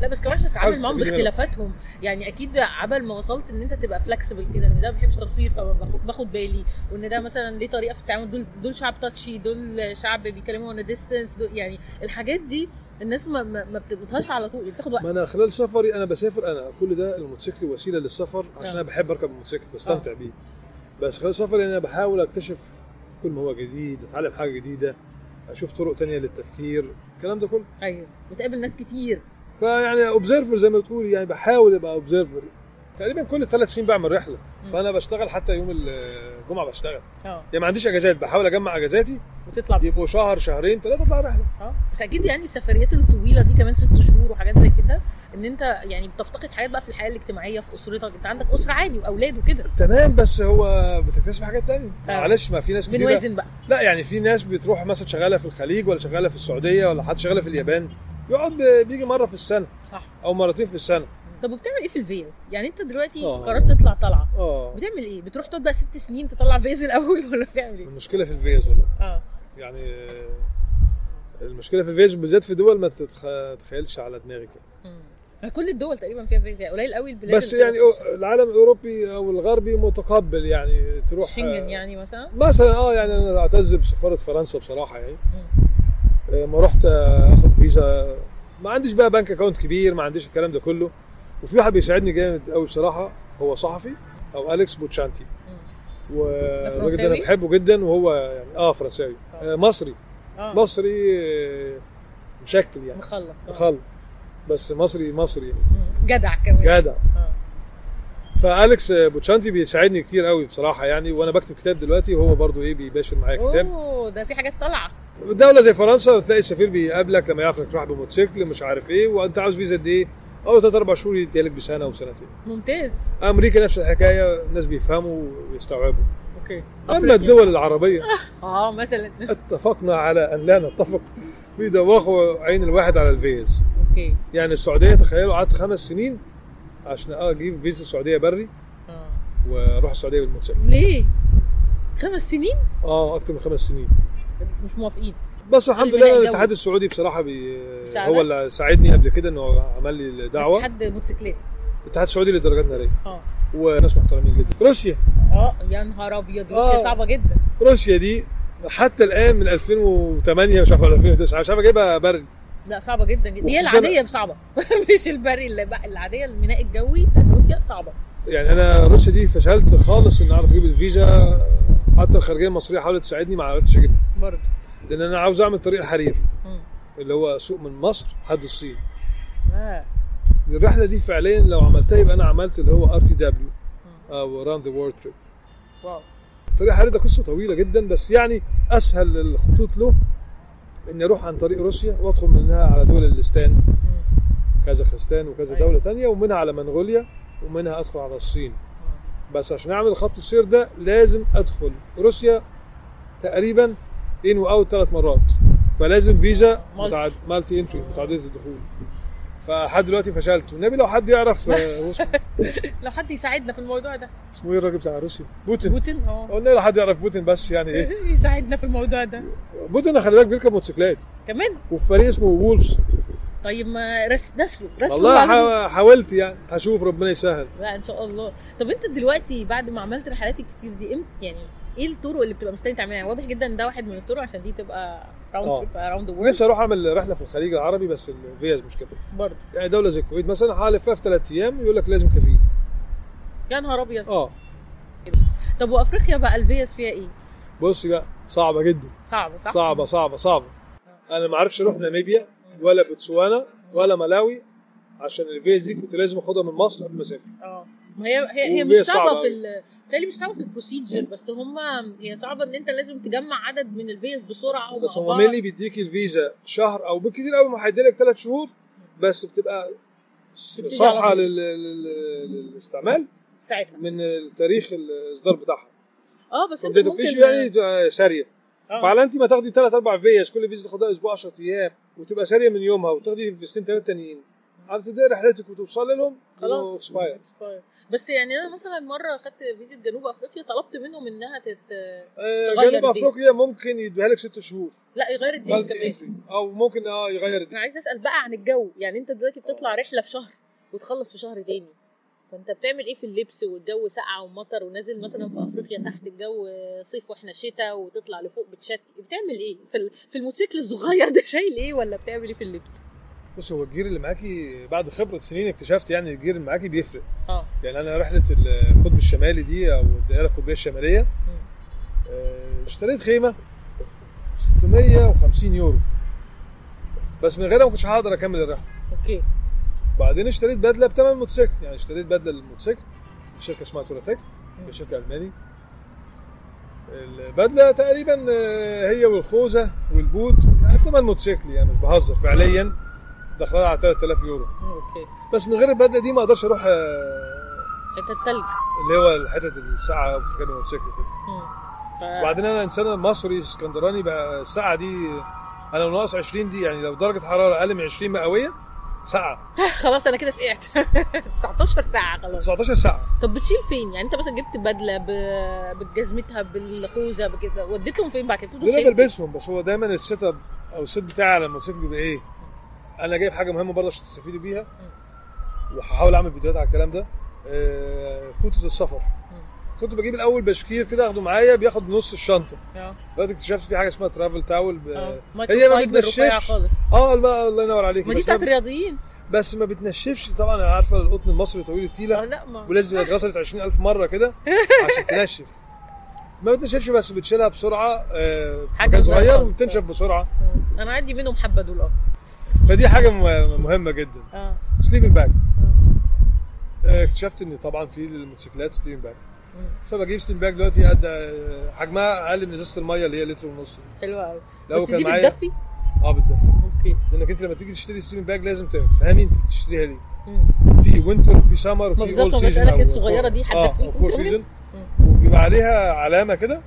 لا بس كمان عشان تتعامل معاهم. باختلافاتهم. يعني أكيد عبل ما وصلت إن أنت تبقى فلكسبل كده إن ده ما بيحبش تصوير فباخد باخد بالي. وإن ده مثلا ليه طريقة في التعامل. دول دول شعب touchy دول شعب بيكلموا on distance يعني الحاجات دي الناس ما ما, بتقبضهاش على طول بتاخد وقت. ما أنا خلال سفري أنا بسافر أنا كل ده الموتوسيكل وسيلة للسفر عشان آه. أنا بحب أركب الموتوسيكل بستمتع بيه. بس خلال سفري أنا بحاول أكتشف كل ما هو جديد أتعلم حاجة جديدة أشوف طرق تانية للتفكير الكلام ده كله. أيوه. بتقابل ناس كتير. فيعني observer زي ما بتقول يعني بحاول أبقى observer تقريبا كل ثلاث سنين بعمل رحلة. فأنا بشتغل حتى يوم الجمعة بشتغل. آه. يعني ما عنديش أجازات بحاول أجمع أجازاتي. وتطلع. يبقوا شهر شهرين ثلاثة أطلع رحلة. آه. بس أكيد يعني السفريات الطويلة دي كمان ست شهور وحاجات زي كده إن أنت يعني بتفتقد حاجات بقى في الحياة الاجتماعية في أسرتك. أنت عندك أسرة عادي وأولاد وكده. تمام بس هو بتكتسب حاجات تانية. آه. معلش ما في ناس كتير بنوازن بقى. لا يعني في ناس بتروح مثلا شغالة في الخليج ولا شغالة في السعودية ولا حتى شغالة في اليابان. يقعد بيجي مرة في السنة صح. أو مرتين في السنة. طب وبتعمل إيه في الفيز؟ يعني أنت دلوقتي آه. قررت تطلع طلعة. آه. بتعمل إيه؟ بتروح تقعد بقى ست سنين تطلع فيز الأول ولا بتعمل إيه؟ المشكلة في الفيز والله. آه. يعني آه، المشكلة في الفيز بالذات في دول ما تتخ- تتخيلش على دماغي كده مم. كل الدول تقريبا فيها فيز. يعني قليل قوي البلاد بس يعني العالم الأوروبي أو الغربي متقبل يعني تروح شنجن آه، يعني مثلا؟ مثلا آه يعني أنا أعتز بسفارة فرنسا بصراحة يعني. آه، ما رحت آه، آخد فيزا. ما عنديش بقى bank account كبير ما عنديش الكلام ده كله. وفي واحد بيساعدني جامد قوي بصراحة هو صحفي أو اليكس بوتشانتي والراجل ده أنا؟ بحبه جدا وهو يعني آه فرنساوي. آه. مصري. آه. مصري آه، مشكل يعني. مخلط آه. مخلط. بس مصري مصري مم. جدع كمان. جدع. آه. فاليكس بوتشانتي بيساعدني كتير قوي بصراحة يعني وأنا بكتب كتاب دلوقتي وهو برضو إيه بيباشر معايا كتاب. أوه ده في حاجات طالعة. دولة زي فرنسا تلاقي السفير بيقابلك لما يعرف إنك رايح بموتوسيكل مش عارف إيه وأنت عاوز فيزا قد إيه؟ أول ثلاث أربع شهور يديلك بسنة وسنتين ممتاز. أمريكا نفس الحكاية الناس بيفهموا ويستوعبوا. okay. أما أفريقيا. الدول العربية. آه مثلا. اتفقنا على أن لا نتفق بيدوخوا عين الواحد على الفيز. أوكي. يعني السعودية تخيلوا قعدت خمس سنين عشان أجيب فيزا السعوديه بري آه. وأروح السعودية بالموتوسيكل. ليه؟ خمس سنين؟ آه أكتر من خمس سنين. مش موافقين. بس الحمد لله. الاتحاد السعودي بصراحة بي؟ هو اللي ساعدني قبل كده إنه عمل لي دعوه حد موتوسيكلات. الاتحاد السعودي للدرجات الناريه آه. وناس محترمين جدا. روسيا. آه يا نهار أبيض. روسيا آه. صعبة جدا. روسيا دي حتى الآن من 2008 مش عارف ولا 2009 مش عارف اجيبها برد لا صعبة جدا. جدا هي العادية صعبه مش البري اللي بقى العادية الميناء الجوي بتاعت روسيا صعبة. يعني أنا روسيا دي فشلت خالص ان أعرف أجيب الفيزا. حتى الخارجية المصرية حاولت تساعدني ما عرفتش أجيبها. برضه. لأن أنا عاوز أعمل طريق الحرير مم. اللي هو سوق من مصر لحد الصين. آه. الرحلة دي فعليا لو عملتها يبقى أنا عملت اللي هو RTW أو round the world trip واو. طريق حرير ده قصة طويلة جدا بس يعني أسهل الخطوط له إني أروح عن طريق روسيا وأدخل منها على دول الإستان مم. كازاخستان وكذا أيوة. دولة تانية ومنها على منغوليا ومنها أدخل على الصين. بس عشان أعمل خط السير ده لازم أدخل روسيا تقريبا in و out ثلاث مرات. فلازم فيزا multi. متعد... multi entry متعددة الدخول. فلحد دلوقتي فشلت والنبي لو حد يعرف آه، لو حد يساعدنا في الموضوع ده. اسمه إيه الراجل بتاع روسيا؟ بوتين. بوتين آه. قلنا لو حد يعرف بوتين بس يعني إيه؟ يساعدنا في الموضوع ده. بوتين خلي بالك بيركب موتوسيكلات. كمان؟ وفي فريق اسمه Wolves. طيب ما نرسل له رسالة والله حا- حاولت يعني هشوف ربنا يسهل. لا إن شاء الله. طب أنت دلوقتي بعد ما عملت رحلات الكتير دي إمتى يعني إيه الطرق اللي بتبقى مستني تعملها؟ يعني واضح جدا إن ده واحد من الطرق عشان دي تبقى round the world نفسي أروح أعمل رحلة في الخليج العربي بس الفيز مشكله برضه. يعني دولة زي الكويت مثلا هلفها في ثلاث أيام يقول لك لازم كفيل يا نهار أبيض. آه. طب وأفريقيا بقى الفيز فيها إيه؟ بصي بقى صعبة جدا. صعبة صح؟ صعبة صعبة صعبة. أنا ما أعرفش أروح ناميبيا. ولا بوتسوانا ولا ملاوي عشان الفيز دي كنت لازم اخدها من مصر قبل ما اسافر. آه. ما هي هي هي مش صعبة صعبة في ال مش صعبة في ال procedure بس هم هي صعبة إن أنت لازم تجمع عدد من الفيز بسرعة بس هو بعض. mainly بيديك الفيزا شهر أو بالكثير قوي ما هيديلك ثلاث شهور بس بتبقى صالحه لل- للاستعمال ساعتها. من التاريخ الإصدار بتاعها. آه بس أنت ممكن يعني تبقى سارية. آه. فعلى أنت ما تاخدي ثلاث أربع فيز كل فيزا تاخدها أسبوع 10 أيام وتبقى ساريه من يومها وتاخدي فيزتين ثلاثة تانيين. هتبداي رحلتك وتوصلي لهم خلاص. expire. بس يعني أنا مثلا مرة خدت فيزا جنوب أفريقيا طلبت منهم إنها تت... آه تغير جنوب. أفريقيا ممكن يديها لك ست شهور. لا يغير الدين كمان. أو ممكن آه يغير الدين أنا عايز أسأل بقى عن الجو. يعني أنت دلوقتي بتطلع رحلة في شهر وتخلص في شهر تاني. فانت بتعمل إيه في اللبس والجو ساقعه ومطر ونازل مثلا في أفريقيا تحت الجو صيف وإحنا شتاء وتطلع لفوق بتشتي؟ بتعمل إيه؟ في الموتوسيكل الصغير ده شايل إيه ولا بتعمل إيه في اللبس؟ بص هو الجير اللي معاكي بعد خبرة سنين اكتشفت يعني الجير اللي معاكي بيفرق. آه. يعني أنا رحلة القطب الشمالي دي أو الدائرة القطبية الشمالية آه، اشتريت خيمة 650 يورو. بس من غيرها ما كنتش هقدر أكمل الرحلة. Okay. بعدين اشتريت بدلة بثمن موتوسيكل. يعني اشتريت بدلة للموتوسيكل شركة اسمها توراتيك هي شركة الماني البدلة تقريبا آه، هي والخوذه والبوت يعني بثمن موتوسيكل يعني مش بهزر. فعليا دخلها على 3000 يورو. Okay. بس من غير البدلة دي ما أقدرش أروح آه، حتة التلج. اللي هو الحتت الساقعة في مكان الموتوسيكل كده. وبعدين أنا إنسان مصري إسكندراني بقى الساقعة دي أنا ناقص 20 دي يعني لو درجة حرارة أقل من 20 مئوية ساقعة. خلاص أنا كده سقعت. ساقعة ساقعة خلاص. ساقعة ساقعة. طب بتشيل فين؟ يعني أنت مثلا جبت بدلة ب... بجزمتها بالخوذة بكده وديتهم فين بعد كده؟ شايل بلبسهم بس هو دايما ال setup أو ال set بتاعي على الموتوسيكل بيبقى إيه؟ أنا جايب حاجة مهمة برضه عشان تستفيدوا بيها وهحاول أعمل فيديوهات على الكلام ده. آه، فوطه السفر. كنت بجيب الأول بشكير كده أخده معايا بياخد نص الشنطة. آه. دلوقتي اكتشفت في حاجة اسمها ترافل تاول ب... آه. هي ما بتنشفش. خالص. آه الله ينور عليك. ما دي بتاعت الرياضيين. بس ما بتنشفش طبعا عارفة القطن المصري طويل آه التيله لا ما ولازم اتغسلت 20000 مرة كده عشان تنشف. ما بتنشفش بس بتشيلها بسرعة آه، في حاجة مكان صغيرة صغير خالص. وبتنشف بسرعة. آه. أنا عندي منهم حبة دول آه. فدي حاجة مهمة جدا. آه. sleeping bag اكتشفت إن طبعا في الموتوسيكلات sleeping bag. فبجيب sleeping bag دلوقتي قد آه، حجمها أقل من إزازة المية اللي هي لتر ونص. حلوة قوي لو بس كان دي معايا بتدفي؟ آه بالدفا okay. لأنك أنت لما تيجي تشتري sleeping bag لازم تفهمي أنت بتشتريها ليه. في winter وفي summer وفي بالظبط، all season بسألك الصغيرة دي هتدفيك four وتمام؟ season. وبيبقى عليها علامة كده.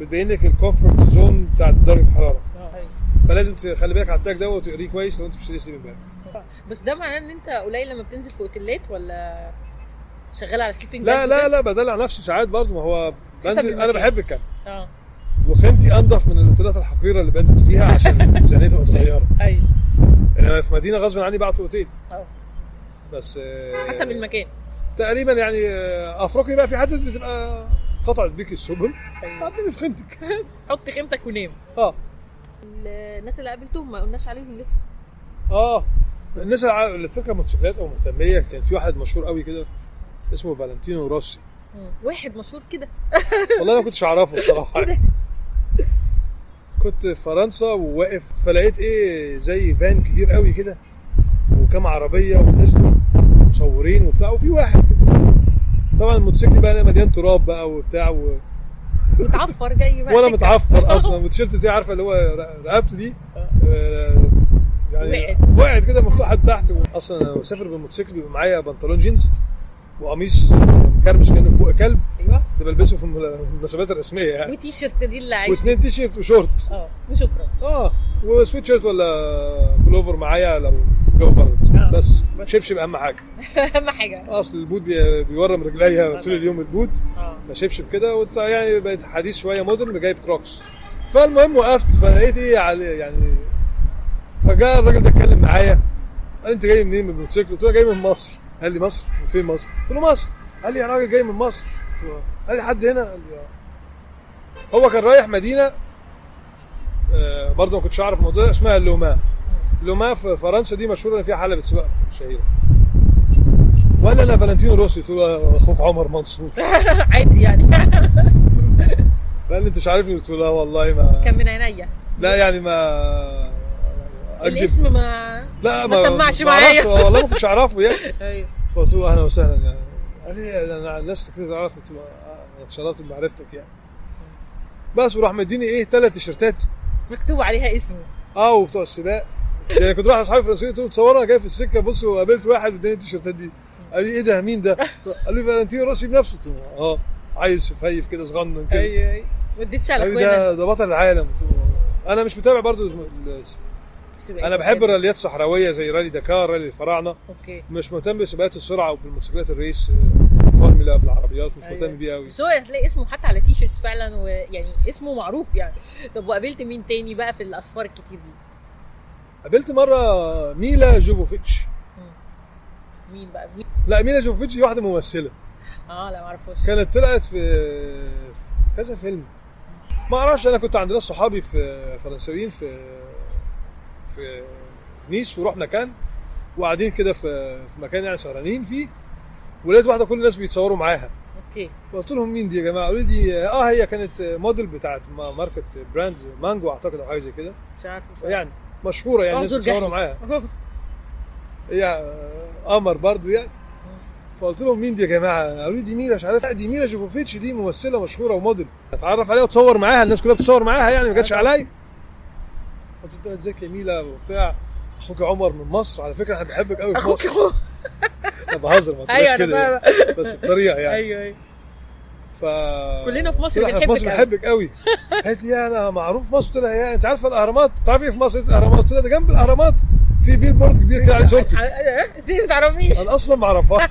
بتبين لك ال comfort zone بتاعت درجة الحراره آه أيوه. فلازم تخلي بالك على ال tag ده وتقريه كويس لو أنت بتشتري sleeping bag بس ده معناه إن أنت قليل لما بتنزل في أوتيلات ولا شغال على sleeping لا لا لا بدلع نفسي ساعات برضه. ما هو بنزل أنا. بحب ال camp. آه. وخيمتي أنضف من الأوتيلات الحقيرة اللي بنزل فيها عشان ميزانيتي تبقى صغيرة. أيوه. أنا في مدينة غصب عني بعت أوتيل. آه. بس آه، حسب المكان. تقريبا يعني آه، افريقيا بقى في حتت بتبقى قطعت بيك السبل أيوة. قدمي في خيمتك حط خيمتك ونام. آه. الناس اللي قابلتهم ما قلناش عليهم لسه. آه. الناس اللي بتركب موتوسيكلات أو مهتمية كان في واحد مشهور قوي كده. اسمه فالنتينو روسي. واحد مشهور كده. والله أنا ما كنتش أعرفه الصراحه كنت في فرنسا وواقف فلقيت إيه زي فان كبير قوي كده وكام عربية ونزلوا مصورين وبتاع وفي واحد كده. طبعا الموتوسيكل بقى مليان تراب بقى وبتاع و... متعفر جاي بقى. وأنا. متعفر أصلا. والتيشيرت بتاعي عارفة اللي هو رقبته دي؟ آه، يعني وقعت. وقعت كده مفتوحة لتحت. أصلا أنا بسافر بالموتوسيكل بيبقى معايا بنطلون جينز. وقميص مكرمش كأنه في بق كلب. أيوه. ده بلبسه في المناسبات الرسمية يعني. وتي shirt دي اللي عايش واثنين T-shirt و short. آه وشكرا. آه وسويت شيرت ولا بلوفر معايا لو جو برد. آه. بس. بس. شبشب أهم حاجة. أهم حاجة. أصل البوت بي- بيورم رجليا طول اليوم البوت. آه. فشبشب كده وت- يعني بقيت حديث شوية modern جايب Crocs. فالمهم وقفت. فلقيت إيه على يعني فجاء الراجل ده اتكلم معايا. قال أنت جاي منين من الموتوسيكل؟ قلت له جاي من مصر. قال لي مصر؟ فين مصر؟ قلت له مصر. قال لي يا راجل جاي من مصر. آه. قال لي حد هنا؟ قال لي آه. هو كان رايح مدينة آه برضه ما كنتش أعرف الموضوع ده اسمها لوما. لوما في فرنسا دي مشهورة إن فيها حلبة سباق شهيرة. ولا أنا فالنتينو روسي؟ قلت له آه، أخوك عمر منصور. عادي يعني. قال لي أنت مش عارفني؟ قلت له لا والله ما كان من عينيا. لا يعني ما اكذب الاسم ما لا ما سمعش ما أعرفش، معايا. والله ما كنتش أعرفه يعني أيوه. فقلت له أهلا وسهلا يعني. قال لي أنا الناس كتير تعرفني. قلت له آه، اتشرفت بمعرفتك يعني. بس وراح مديني إيه ثلاث تيشيرتات مكتوب عليها اسمه. آه وبتوع السباق. يعني كنت رايح لاصحابي الفرنسيين قلت لهم تصوروا أنا جاي في السكة. بصوا وقابلت واحد واداني التيشيرتات دي. قال لي إيه ده مين ده؟ قال لي فالنتينو روسي بنفسه. قلت له آه عايز سفيف كده صغنن كده. أيوه أيوه. ما اديتش على ده ده بطل العالم. له أنا مش متابع برضو ال- أنا بحب الراليات الصحراويه زي رالي دكار رالي الفراعنة. Okay. مش مهتم بسباقات السرعة وبالموتوسيكلات ال race آه، فورمولا بالعربيات مش أيوة. مهتم بيها قوي بس هو هتلاقي اسمه حتى على T-shirts فعلا ويعني اسمه معروف يعني. طب وقابلت مين تاني بقى في الأسفار الكتير دي؟ قابلت مرة ميلا جوفوفيتش. مين بقى؟ مين؟ لا ميلا جوفوفيتش دي واحدة ممثلة. آه لا ما أعرفوش. كانت طلعت في في كذا فيلم. ما أعرفش أنا كنت عند ناس صحابي في فرنساويين في في نيس ورحنا كان وقاعدين كده في في مكان يعني سهرانين فيه ولقيت واحدة كل الناس بيتصوروا معاها. Okay. فقلت لهم مين دي يا جماعة؟ قالوا لي دي آه هي كانت موديل بتاعت ما- ماركه brand مانجو أعتقد أو حاجة زي كده. مش عارفه يعني مشهورة يعني الناس بيتصوروا. معاها. هي آه، قمر برضو يعني. فقلت لهم مين دي يا جماعة؟ قالوا لي دي ميلا مش عارف. دي ميلا جوفوفيتش دي ممثلة مشهورة وموديل. أتعرف عليها وتصور معاها الناس كلها بتصور معاها يعني ما جاتش عليا. لها ازيك يا ميلا وبتاع. أخوك عمر من مصر على فكرة أنا بحبك قوي أخوك مصر. أنا بهزر ما تقولش أنا كده يعني. بس الطريقة يعني. أيوه أيوه. ف كلنا في مصر إحنا في بنحبك مصر. بنحبك قوي قالت لي أنا معروف في مصر. قلت لها يا أنت عارفه الأهرامات؟ تعرفي إيه في مصر؟ الأهرامات. قلت لها ده جنب الأهرامات في بيل بورد كبير كده عليه صورتي. إزاي ما تعرفيش. أنا أصلا ما أعرفها.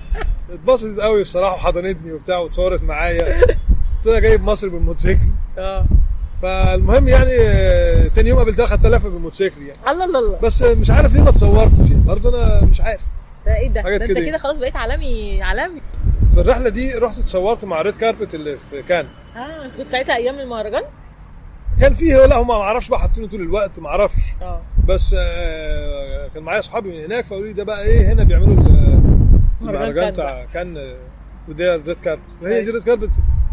اتبسطت قوي بصراحة وحضنتني وبتاع وتصورت معايا. قلت لها جايب مصر بالموتوسيكل. آه. فالمهم يعني آه، تاني يوم قابلتها خدت لفة بالموتوسيكل يعني. الله الله الله. بس مش عارف ليه ما اتصورتش يعني. برضه أنا مش عارف. ده إيه ده؟ ده أنت كده. كده خلاص بقيت عالمي عالمي. في الرحلة دي رحت اتصورت مع ريد كاربت اللي في كان. آه أنت كنت ساعتها أيام المهرجان؟ كان فيه لا هم ما أعرفش بقى حاطينه طول الوقت ما أعرفش. آه. بس آه، كان معايا اصحابي من هناك فقالوا لي ده بقى إيه هنا بيعملوا ال- مهرجان المهرجان بتاع كان آه، وده red carpet وهي. دي red carpet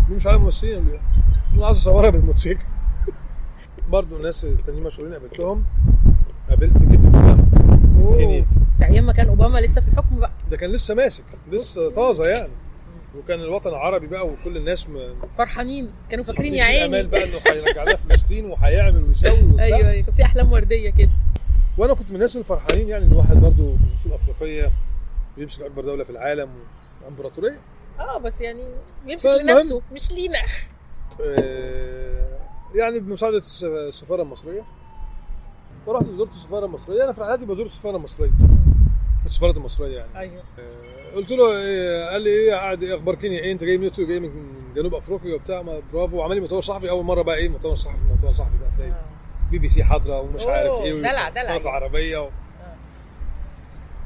دي مش عارف ممثلين ولا إيه. أنا عايز أصورها بالموتوسيكل. برضه الناس التانيين مشهورين قابلتهم. قابلت جدة أوباما في كينيا. ده أيام ما كان أوباما لسه في الحكم بقى. ده كان لسه ماسك لسه طازة يعني. وكان الوطن العربي بقى وكل الناس م- فرحانين. كانوا فاكرين يا فيه امال عيني بقى إنه هيرجع لنا فلسطين وهيعمل ويسوي وبتاع. أيوه. أيوه كان في أحلام وردية كده. وأنا كنت من الناس الفرحانين يعني إن واحد برضه من اصول أفريقية بيمسك أكبر دولة في العالم وأمبراطورية. آه بس يعني يمسك فالمهم- لنفسه مش لينا. آه، يعني بمساعدة الس- السفارة المصرية. فرحت زرت السفارة المصرية. أنا في رحلاتي بزور السفارة المصرية. السفارة المصرية يعني. أيوه. آه، قلت له إيه قال لي إيه قاعد إيه أخبار كينيا إيه أنت جاي قلت له جاي من جنوب أفريقيا وبتاع. برافو. وعمل لي مؤتمر صحفي. أول مرة بقى إيه مؤتمر صحفي مؤتمر صحفي بقى تلاقي بي بي سي حاضرة ومش أوه، عارف إيه دلع- دلع يعني. العربيه و...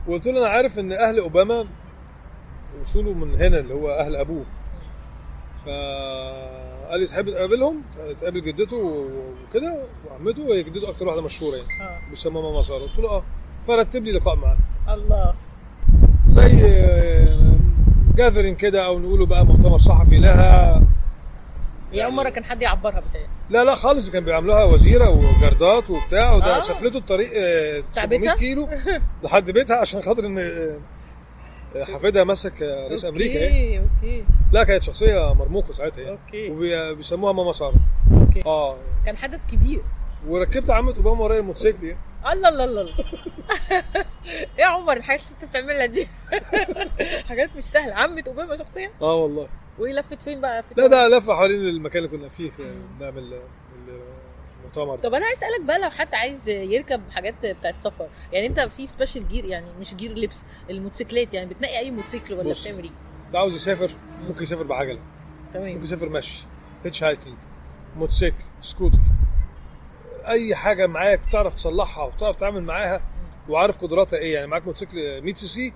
وقلت له أنا عارف إن أهل أوباما وصوله من هنا اللي هو أهل أبوه. فقال لي تحب تقابلهم؟ تقابل جدته وكده وعمته وهي جدته أكتر واحدة مشهورة يعني. آه. بيسموها ماما سارة. قلت له آه. فرتب لي لقاء معاه الله. زي جاذرين كده أو نقوله بقى مؤتمر صحفي لها. هي أول مرة كان حد يعبرها بتاعي لا لا خالص. كان بيعملوها وزيرة وجردات وبتاع وده آه. سافرته الطريق آه، بتاع 700 بيتها؟ كيلو لحد بيتها عشان خاطر إن آه، حفيدها مسك رئيس أمريكا. يعني. Okay. Okay لا كانت شخصية مرموقة ساعتها يعني. Okay. وبيسموها ماما سارة. Okay. آه. كان حدث كبير. وركبت عمة أوباما ورايا الموتوسيكل يعني. الله الله الله. إيه يا عمر الحاجات اللي أنت بتعملها دي؟ حاجات مش سهلة. عمة أوباما شخصيا آه والله. وايه لفت فين بقى؟ في لا ده لفة حوالين المكان اللي كنا فيه في نعمل المؤتمر طب أنا عايز أسألك بقى لو حد عايز يركب حاجات بتاعت سفر يعني أنت في special gear يعني مش gear لبس الموتوسيكلات يعني بتنقي أي موتوسيكل ولا. بتعمل إيه؟ اللي عاوز يسافر ممكن يسافر بعجلة. تمام. ممكن يسافر مشي hitchhiking موتوسيكل سكوتر. أي حاجة معاك تعرف تصلحها وتعرف تتعامل معاها وعارف قدراتها إيه. يعني معاك موتوسيكل 100 سي سي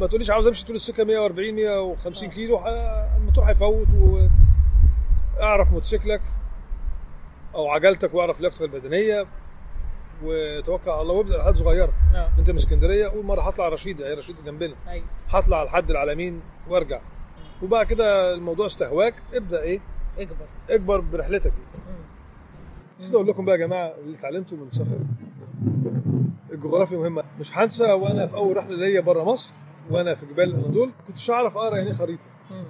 ما تقوليش عاوز أمشي طول السكة 140 150 آه. كيلو الموتور هيفوت واعرف موتوسيكلك. أو عجلتك وأعرف لياقتك البدنية. وتوكل على الله وابدأ رحلات صغيرة. آه أنت من اسكندرية أول مرة هطلع رشيد هي رشيد جنبنا. أيوه. هطلع لحد العلمين وأرجع. وبعد كده الموضوع استهواك ابدأ إيه؟ اكبر. اكبر برحلتك. مم. بس أقول لكم بقى يا جماعة اللي اتعلمته من السفر الجغرافيا مهمة. مش هنسى وأنا في أول رحلة ليا بره مصر وأنا في جبال الاناضول كنتش أعرف اقرا يعني خريطة. مم.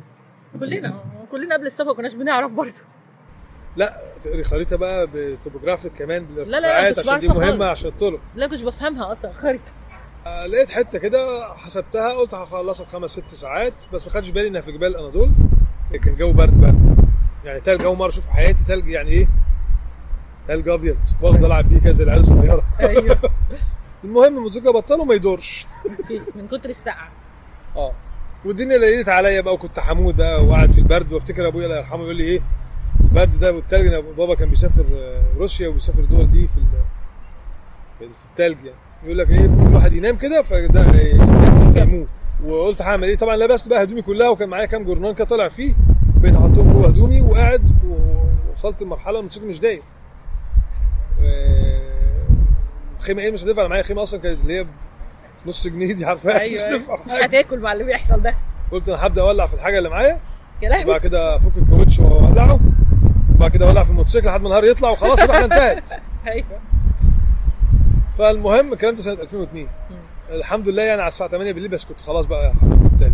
كلنا. كلنا قبل السفر كناش بنعرف برضه. لا تقري خريطة بقى ب topographic كمان لا، لا، بالارتفاعات عشان دي مهمة خالص. عشان الطرق. لا كنتش بفهمها أصلا خريطة. آه، لقيت حتة كده حسبتها قلت هخلصها في خمس ست ساعات بس ما خدش بالي إنها في جبال الاناضول كان جو برد برد. يعني تلج أول مرة أشوف حياتي تلج يعني إيه؟ تلج أبيض. واخد ألعب بيه زي العيال الصغيره أيوه. المهم الموتوسيكل بطل ما يدورش. من كتر السقعة. آه. والدنيا ليلت عليا بقى وكنت حمود بقى وقاعد في البرد وأفتكر أبويا الله يرحمه يقول لي إيه؟ البرد ده والتلج بابا كان بيسافر آه، روسيا وبيسافر الدول دي في في التلج يعني. يقول لك إيه كل واحد ينام كده فده يموت وقلت هعمل إيه؟ طبعا لبست بقى هدومي كلها وكان معايا كام جورنان كده طالع فيه. بقيت أحطهم جوه هدومي وقاعد ووصلت لمرحلة الموتوسيكل مش داير آه، الخيمه إيه؟ مش هتنفع. معايا خيمة أصلا كانت اللي هي نص جنيه دي عارفاها أيوه مش أيوة. هتنفع. مش هتاكل مع اللي بيحصل ده. قلت أنا هبدأ أولع في الحاجة اللي معايا يا لهوي. وبعد كده أفك الكاوتش وأولعه. وبعد كده اولع في الموتوسيكل لحد ما النهار يطلع وخلاص الرحله انتهت. أيوه. فالمهم الكلام ده سنة 2002 مم. الحمد لله يعني على الساعة 8 بالليل بس كنت خلاص بقى التلج.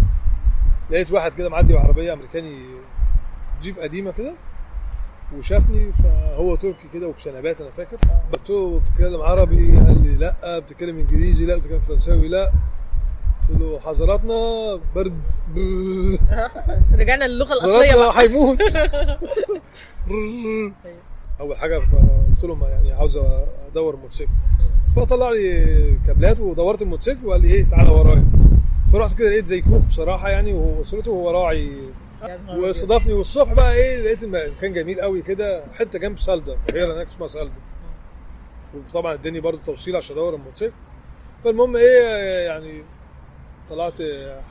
لقيت واحد كده معدي بعربية أمريكاني جيب قديمة كده وشافني فهو تركي كده وبشنبات أنا فاكر. قلت له بتتكلم عربي قال لي لأ بتتكلم إنجليزي لأ بتتكلم فرنساوي لأ. قلت له حضراتنا برد. رجعنا للغة الأصلية بقى. هيموت. أول حاجة قلت له ما يعني عاوز أدور موتوسيكل فطلع لي كابلات ودورت الموتوسيكل وقال لي إيه تعالى ورايا. فرحت كده لقيت زي كوخ بصراحة يعني وأسرته وهو راعي. واستضافني. والصبح بقى إيه لقيت المكان جميل قوي كده حتة جنب سالدا. بحيره هناك اسمها سالدا. وطبعا اداني برضو توصيل عشان أدور الموتوسيكل. فالمهم إيه يعني طلعت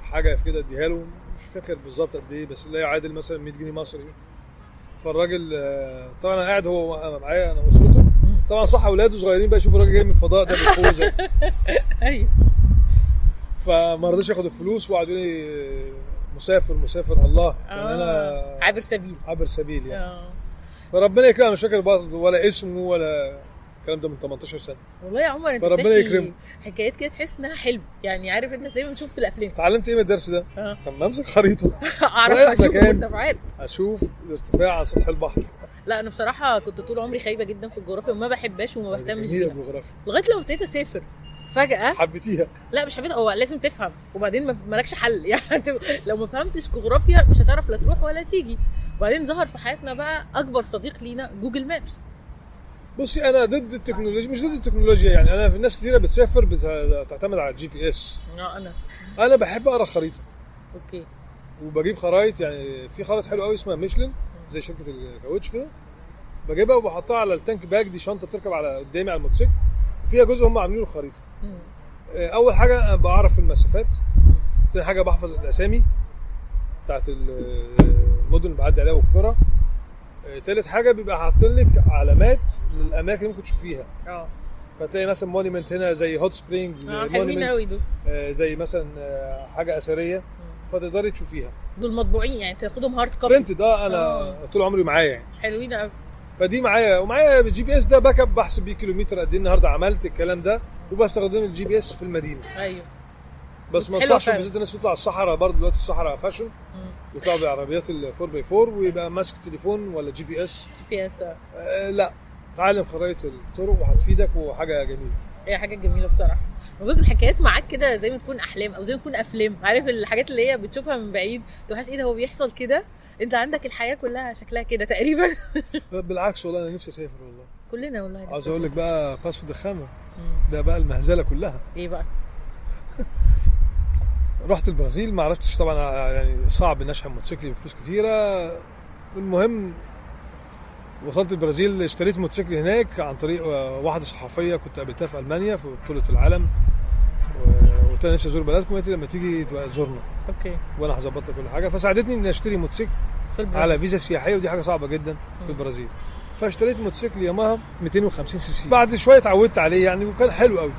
حاجة كده اديها له مش فاكر بالظبط قد إيه بس لا يعادل مثلا 100 جنيه مصري. فالراجل آه، طبعا أنا قاعد هو معايا أنا واسرته طبعا صح أولاده صغيرين بقى يشوفوا الراجل جاي من الفضاء ده بالخوذه أيوه. فما رضيش ياخد الفلوس وقعد يقول لي مسافر مسافر الله. يعني أنا آه. عابر سبيل. عبر سبيل يعني. آه. فربنا يكرمه مش فاكر برضه ولا اسمه ولا الكلام ده من 18 سنة. والله يا عمر انت فربنا بتحكي يكرمه. حكايات كده تحس انها حلم. يعني عارف انت زي ما بنشوف في الأفلام. اتعلمت إيه من الدرس ده؟ آه. لما امسك خريطة. أعرف أشوف. المرتفعات أشوف الارتفاع عن سطح البحر. لا أنا بصراحة كنت طول عمري خايبة جدا في الجغرافيا وما بحبهاش وما بهتمش جميلة بيها. الجغرافيا. لغاية لما ابتديت أسافر. فجأة؟ حبيتيها. لا مش حبيت هو لازم تفهم. وبعدين ما- مالكش حل. يعني لو ما فهمتش جغرافيا مش هتعرف لا تروح ولا تيجي. وبعدين ظهر في حياتنا بقى أكبر صديق لينا Google Maps. بصي أنا ضد التكنولوجيا مش ضد التكنولوجيا يعني. أنا في ناس كثيرة بتسافر بتعتمد على ال GPS. آه أنا. أنا بحب أقرأ خريطة. Okay. وبجيب خرايط يعني في خرائط حلوة قوي اسمها ميشلين زي شركة الكاوتش كده. بجيبها وبحطها على ال tank bag دي شنطة بتركب على قدامي على الموتوسيكل. وفيها جزء هم عاملينه الخريطة. آه، أول حاجة بعرف المسافات. تاني حاجة بحفظ الأسامي بتاعت ال- المدن اللي بعدي عليها والقرى. تالت حاجة بيبقى حاطين لك علامات للاماكن اللي ممكن تشوفيها. آه. فتلاقي مثلا monument هنا زي hot spring آه حلوين قوي دول. زي مثلا آه، حاجة أثرية. فتقدري تشوفيها. دول مطبوعين يعني تاخدهم hard copy print ده أنا آه. طول عمري معايا يعني. حلوين قوي فدي معايا. ومعايا ال GPS ده backup بحسب بيه كيلومتر قد إيه النهارده عملت الكلام ده وبستخدم ال GPS في المدينة. أيوه. بس ما انصحش. بالذات الناس تطلع الصحراء برضه دلوقتي الصحراء fashion. يطلعوا بعربيات ال 4 by 4 ويبقى ماسك تليفون ولا جي بي اس جي بي اس آه. لا. تعلم خرائط الطرق وهتفيدك وحاجة جميلة. هي حاجة جميلة بصراحة. وبيقول الحكايات معاك كده زي ما تكون أحلام أو زي ما تكون أفلام. عارف الحاجات اللي هي بتشوفها من بعيد تبقى حاسس إيه ده هو بيحصل كده؟ أنت عندك الحياة كلها شكلها كده تقريبا. بالعكس والله أنا نفسي أسافر والله. كلنا والله عاوز أقول لك بقى باسو دخامة. مم. ده بقى المهزلة كلها. إيه بقى؟ رحت البرازيل ما عرفتش طبعا يعني صعب ان اشحن موتوسيكل بفلوس كتيرة. المهم وصلت البرازيل اشتريت موتوسيكل هناك عن طريق واحدة صحفية كنت قابلتها في ألمانيا في بطولة العالم. وقلت لها نفسي أزور بلدكم قالت لما تيجي تبقى تزورنا. Okay. وأنا هظبط لك كل حاجة. فساعدتني إني أشتري موتوسيكل على فيزا سياحية ودي حاجة صعبة جدا في البرازيل. فاشتريت موتوسيكل ياماها 250 سي سي. بعد شوية اتعودت عليه يعني وكان حلو قوي.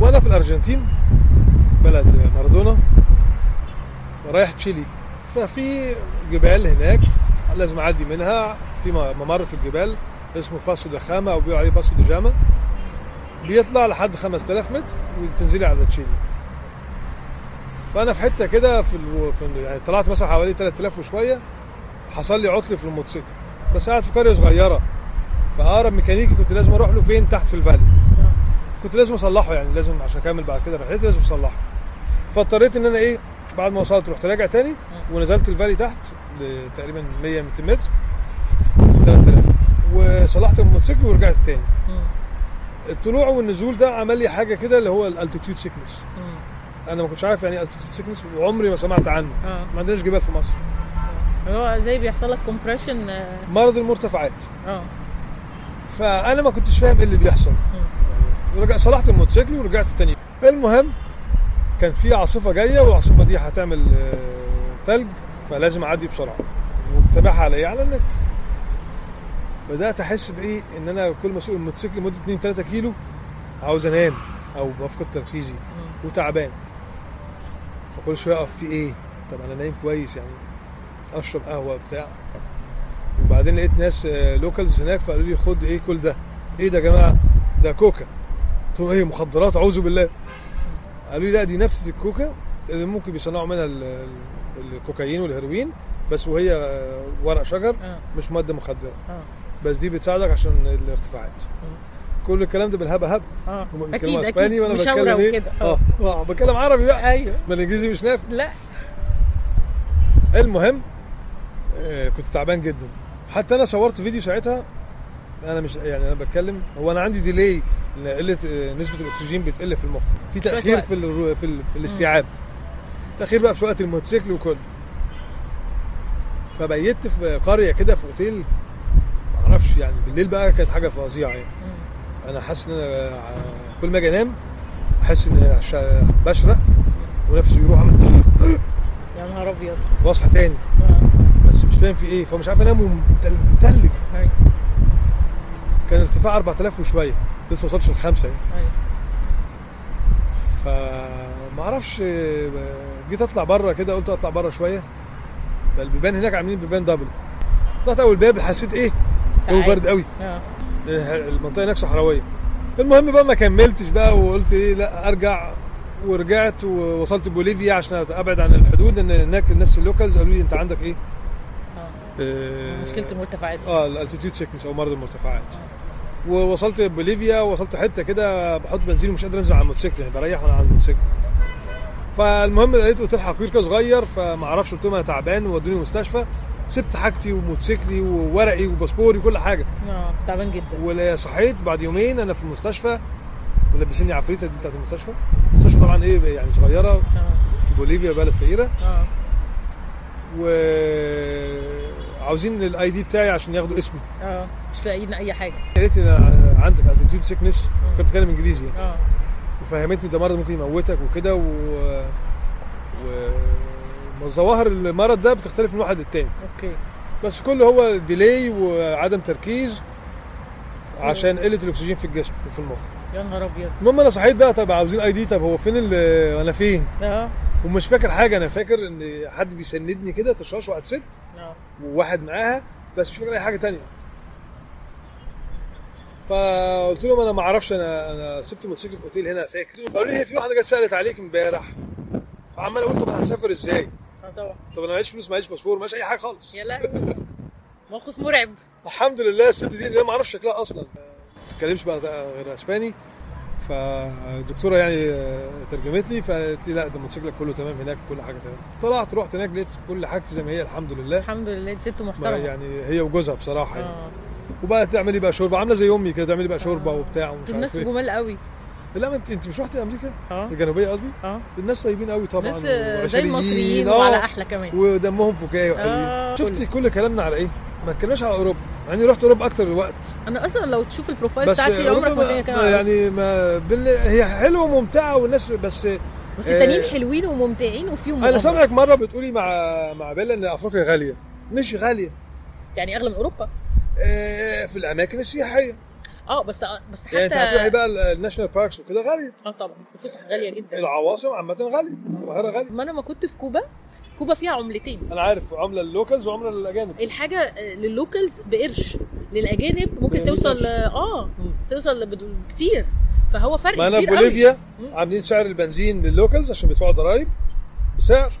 وأنا في الأرجنتين بلد مارادونا رايح تشيلي. ففي جبال هناك لازم أعدي منها. في ممر في الجبال اسمه باسو دي خاما أو بيقولوا عليه باسو دي جاما بيطلع لحد 5000 متر وتنزلي على تشيلي. فأنا في حتة كده في, يعني طلعت مثلا حوالي 3000 وشوية. حصل لي عطل في الموتوسيكل. بس قاعد في قرية صغيرة. فأقرب ميكانيكي كنت لازم أروح له فين؟ تحت في الفالي. كنت لازم أصلحه يعني لازم عشان أكمل بعد كده رحلتي لازم أصلحه. فاضطريت إن أنا إيه بعد ما وصلت رحت راجع تاني ونزلت الفالي تحت تقريبا 100 200 متر 3000 وصلحت الموتوسيكل ورجعت تاني. الطلوع والنزول ده عمل لي حاجة كده اللي هو ال altitude sickness. أنا ما كنتش عارف يعني إيه altitude sickness وعمري ما سمعت عنه. آه. ما عندناش جبال في مصر. اللي هو زي بيحصل لك compression آه. مرض المرتفعات. آه. فأنا ما كنتش فاهم إيه اللي بيحصل. ورجع صلحت الموتوسيكل ورجعت تاني. المهم كان في عاصفة جاية والعاصفة دي هتعمل آه، تلج فلازم أعدي بسرعة. ومتابعها عليا على النت. بدأت أحس بإيه؟ إن أنا كل ما أسوق الموتوسيكل لمدة 2 3 كيلو عاوز أنام أو بفقد تركيزي وتعبان. فكل شوية أقف في إيه؟ طب أنا نايم كويس يعني أشرب قهوة بتاع. وبعدين لقيت ناس لوكالز هناك فقالوا لي خد إيه كل ده؟ إيه ده يا جماعة؟ ده كوكا. قلت إيه مخدرات؟ أعوذ بالله. قالوا لي لا دي نبتة الكوكا اللي ممكن بيصنعوا منها ال- ال- الكوكايين والهيروين بس وهي آه، ورق شجر آه. مش ماده مخدرة. آه. بس دي بتساعدك عشان الارتفاعات. كل الكلام ده بالهبة هب آه. أكيد إسباني وأنا بتكلم إيه؟ آه. آه. بتكلم عربي بقى. أيوه. ما الإنجليزي مش نافع. لا. المهم آه، كنت تعبان جدا. حتى أنا صورت فيديو ساعتها أنا مش يعني أنا بتكلم. هو أنا عندي ديلي لأن قلة آه، نسبة الأكسجين بتقل في المخ. في تأخير. في ال في, ال في الاستيعاب. تأخير بقى في وقت الموتوسيكل وكله فبيت في قرية كده في أوتيل. معرفش يعني بالليل بقى كانت حاجة فظيعة يعني. أنا حاسس إن أنا آه، كل ما أجي أنام أحس ان بشرق ونفسي بيروح أعمل يا نهار أبيض. وأصحى تاني. آه. بس مش فاهم في إيه. فمش عارف أنام ومتلج أيوه. كان ارتفاع 4000 وشوية. لسه ما وصلش لخمسة. يعني أيوه. فما أعرفش آه، جيت اطلع بره كده قلت اطلع بره شوية. فالبيبان هناك عاملين بيبان double طلعت أول باب حسيت إيه؟ جو. برد قوي. آه. المنطقة هناك صحراوية. المهم بقى ما كملتش بقى وقلت إيه لا أرجع ورجعت ووصلت بوليفيا عشان أبعد عن الحدود لأن هناك الناس ال locals قالوا لي أنت عندك إيه؟ آه. آه، مشكلة المرتفعات. آه ال altitude sickness أو مرض المرتفعات. ووصلت بوليفيا وصلت حتة كده بحط بنزين ومش قادر انزل على الموتوسيكل يعني بريح وأنا على الموتوسيكل. فالمهم لقيت اوتيل حقير كده صغير فما أعرفش قلت لهم أنا تعبان وودوني مستشفى سبت حاجتي وموتوسيكلي وورقي وباسبوري وكل حاجة. آه تعبان جدا. وصحيت بعد يومين أنا في المستشفى ولبسني عفريتة دي بتاعت المستشفى. المستشفى طبعا إيه يعني صغيرة آه. في بوليفيا بلد فقيرة. آه. وعاوزين ال ID بتاعي عشان ياخدوا اسمي. آه مش لاقيين أي حاجة. قالت لي أنا عندك altitude sickness كنت بتكلم إنجليزي يعني. آه. وفهمتني ده مرض ممكن يموتك وكده و وظواهر المرض ده بتختلف من واحد للتاني. okay. بس كله هو delay وعدم تركيز عشان قلة الأكسجين في الجسم وفي المخ. يا نهار أبيض. المهم أنا صحيت بقى طب عاوزين ID طب هو فين ال- أنا فين؟ آه. ومش فاكر حاجة أنا فاكر إن حد بيسندني كده تشاش واحد ست. آه. وواحد معاها بس مش فاكر أي حاجة تانية. فقلت لهم أنا ما أعرفش أنا أنا سبت الموتوسيكل في أوتيل هنا. فاكر قالوا لي هي في واحدة جت سألت عليك امبارح. فعمال أقول طب أنا هسافر إزاي؟ آه طبعا. طب أنا معيش فلوس معيش باسبور معيش أي حاجة خالص. يا لهوي. موقف مرعب. الحمد لله الست دي اللي أنا ما أعرفش شكلها أصلا. ما تتكلمش بقى غير أسباني. فالدكتوره يعني آه، ترجمت لي فقالت لي لا ده موتوسيكلك كله تمام هناك كل حاجة تمام. طلعت رحت هناك لقيت كل حاجتي زي ما هي الحمد لله. الحمد لله دي ست محترمة. يعني هي وجوزها بصراحة يعني. آه. وبقى تعملي بقى شوربة عاملة زي أمي كده تعملي بقى شوربة وبتاع ومش دول ناس عارف إيه. جمال قوي. لا ما انت أنت مش رحتي أمريكا؟ آه. الجنوبية قصدي؟ آه. الناس طيبين قوي طبعا ناس آه، زي المصريين آه، وعلى أحلى كمان. ودمهم فكاهي وحلوين. آه. شفتي كل كلامنا على إيه؟ ما اتكلمناش على أوروبا. مع اني رحت أوروبا أكتر الوقت. أنا أصلا لو تشوف ال profile بتاعتي عمرك ما يعني ما بال... هي حلوة وممتعة والناس بس بس آه، التانيين حلوين وممتعين وفيهم أنا مغامرة. سامعك مرة بتقولي مع مع بيلا إن أفريقيا غالية. مش غالية. يعني أغلى من أوروبا؟ آه، في الأماكن السياحية. آه بس بس حتى يعني أنت هتروحي بقى ال- ال national parks وكده غالية. آه طبعا. الفسح غالية جدا. العواصم عامة غالية. القاهرة غالية. ما أنا ما كنت في كوبا. كوبا فيها عملتين. أنا عارف عملة لل locals وعملة للأجانب. الحاجة آه، لل locals بقرش للأجانب ممكن 100 توصل. آه توصل كتير. فهو فرق ما أنا. بوليفيا. عاملين سعر البنزين لل locals عشان بيدفعوا ضرايب بسعر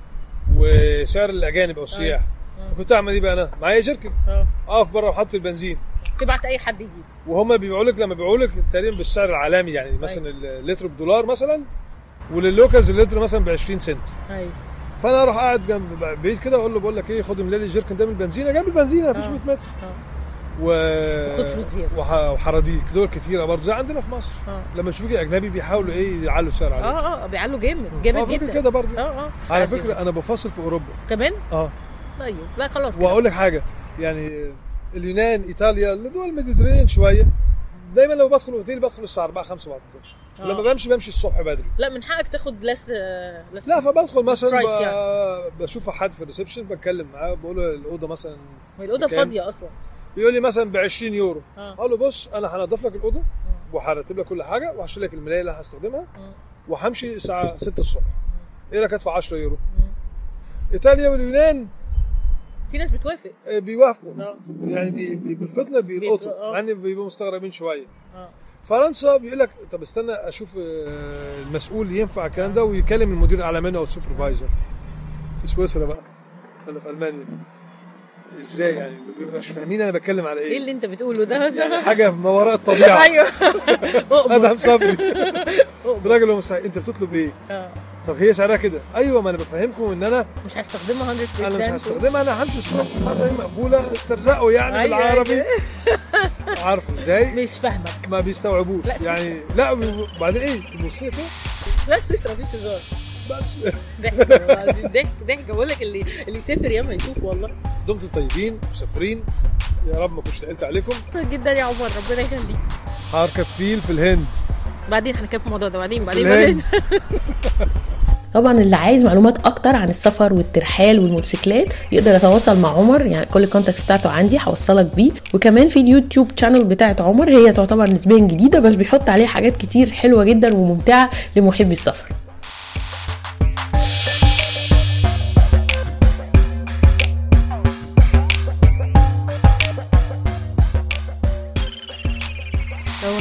وسعر الأجانب أو السياح. فكنت أعمل إيه بقى أنا؟ معايا جيركن. آه. أقف بره محطه البنزين. تبعت أي حد يجيب. وهم بيبيعوا لك لما بيبيعوا لك تقريبا بالسعر العالمي يعني مثلا اللتر بدولار مثلا ولل locals اللتر مثلا ب 20 سنت. أيوه فأنا أروح قاعد جنب بعيد كده أقول له بقول لك إيه خد املى لي الجيركن ده من البنزينة جنب البنزينة مفيش آه. 100 متر. آه. و وخد فلوس زيادة. وح... وحراديك دول كتيرة برضه زي عندنا في مصر. آه. لما يشوفوك أجنبي بيحاولوا إيه يعلوا السعر عليك آه آه بيعلوا جامد جامد جدا. كده برضه. آه آه. على. فكرة أنا بفاصل في أوروبا. كمان؟ آه. طيب لا خلاص. وأقول لك حاجة يعني اليونان إيطاليا الدول ال Mediterranean شوية دايما لما بدخل أوتيل بدخل الساعة 4 5 بعد الظهر آه. ولما بمشي بمشي الصبح بدري. لا من حقك تاخد لس آه، لس لا فبدخل مثلا ب... يعني. بشوف حد في الريسبشن بتكلم معاه بقول له الأوضة مثلا الاوضه؟ فاضية أصلا. بيقول لي مثلا ب 20 يورو. آه. أقول له بص أنا هنضف لك الأوضة وهرتب لك كل حاجة وهشيل لك الملاية اللي هستخدمها. وهمشي الساعة 6 الصبح. إيه رأيك أدفع 10 يورو. إيطاليا واليونان. في ناس بتوافق. آه، بيوافقوا. يعني بي- بالفطنة بيلقطوا آه. مع ان بيبقوا مستغربين شوية. فرنسا بيقول لك طب استنى أشوف آه، المسؤول ينفع الكلام ده ويكلم المدير الاعلى منه أو ال supervisor في سويسرا بقى أنا في ألمانيا. إزاي يعني؟ مش فاهمين أنا بتكلم على إيه. إيه اللي أنت بتقوله ده؟ يعني حاجة ما وراء الطبيعة. أيوه. أدهم صبري. مستحيل أنت بتطلب إيه؟ آه. طب هي سعرها كده. أيوه ما أنا بفهمكم إن أنا مش هستخدمها 100% أنا مش هستخدمها. أنا همشي الصبح الحاجة مقفولة استرزقوا يعني أيوة، بالعربي. أيوة. عارف إزاي؟ مش فاهمك. ما بيستوعبوش. لا، يعني لا وبعدين إيه؟ الموسيقى؟ لا سويسرا مفيش هزار. بس. ضحك ضحك ضحك. بقول لك اللي اللي يسافر ياما يشوف والله. دمتم طيبين مسافرين. يا رب ما كنتش تقلت عليكم. شكرا جدا يا عمر ربنا يخليك. هركب فيل في الهند. بعدين هنتكلم في الموضوع ده بعدين بعدين. بعدين. طبعا اللي عايز معلومات أكتر عن السفر والترحال والموتوسيكلات يقدر يتواصل مع عمر يعني كل ال contacts بتاعته عندي هوصلك بيه. وكمان في ال YouTube channel بتاعت عمر هي تعتبر نسبيا جديدة بس بيحط عليها حاجات كتير حلوة جدا وممتعة لمحبي السفر.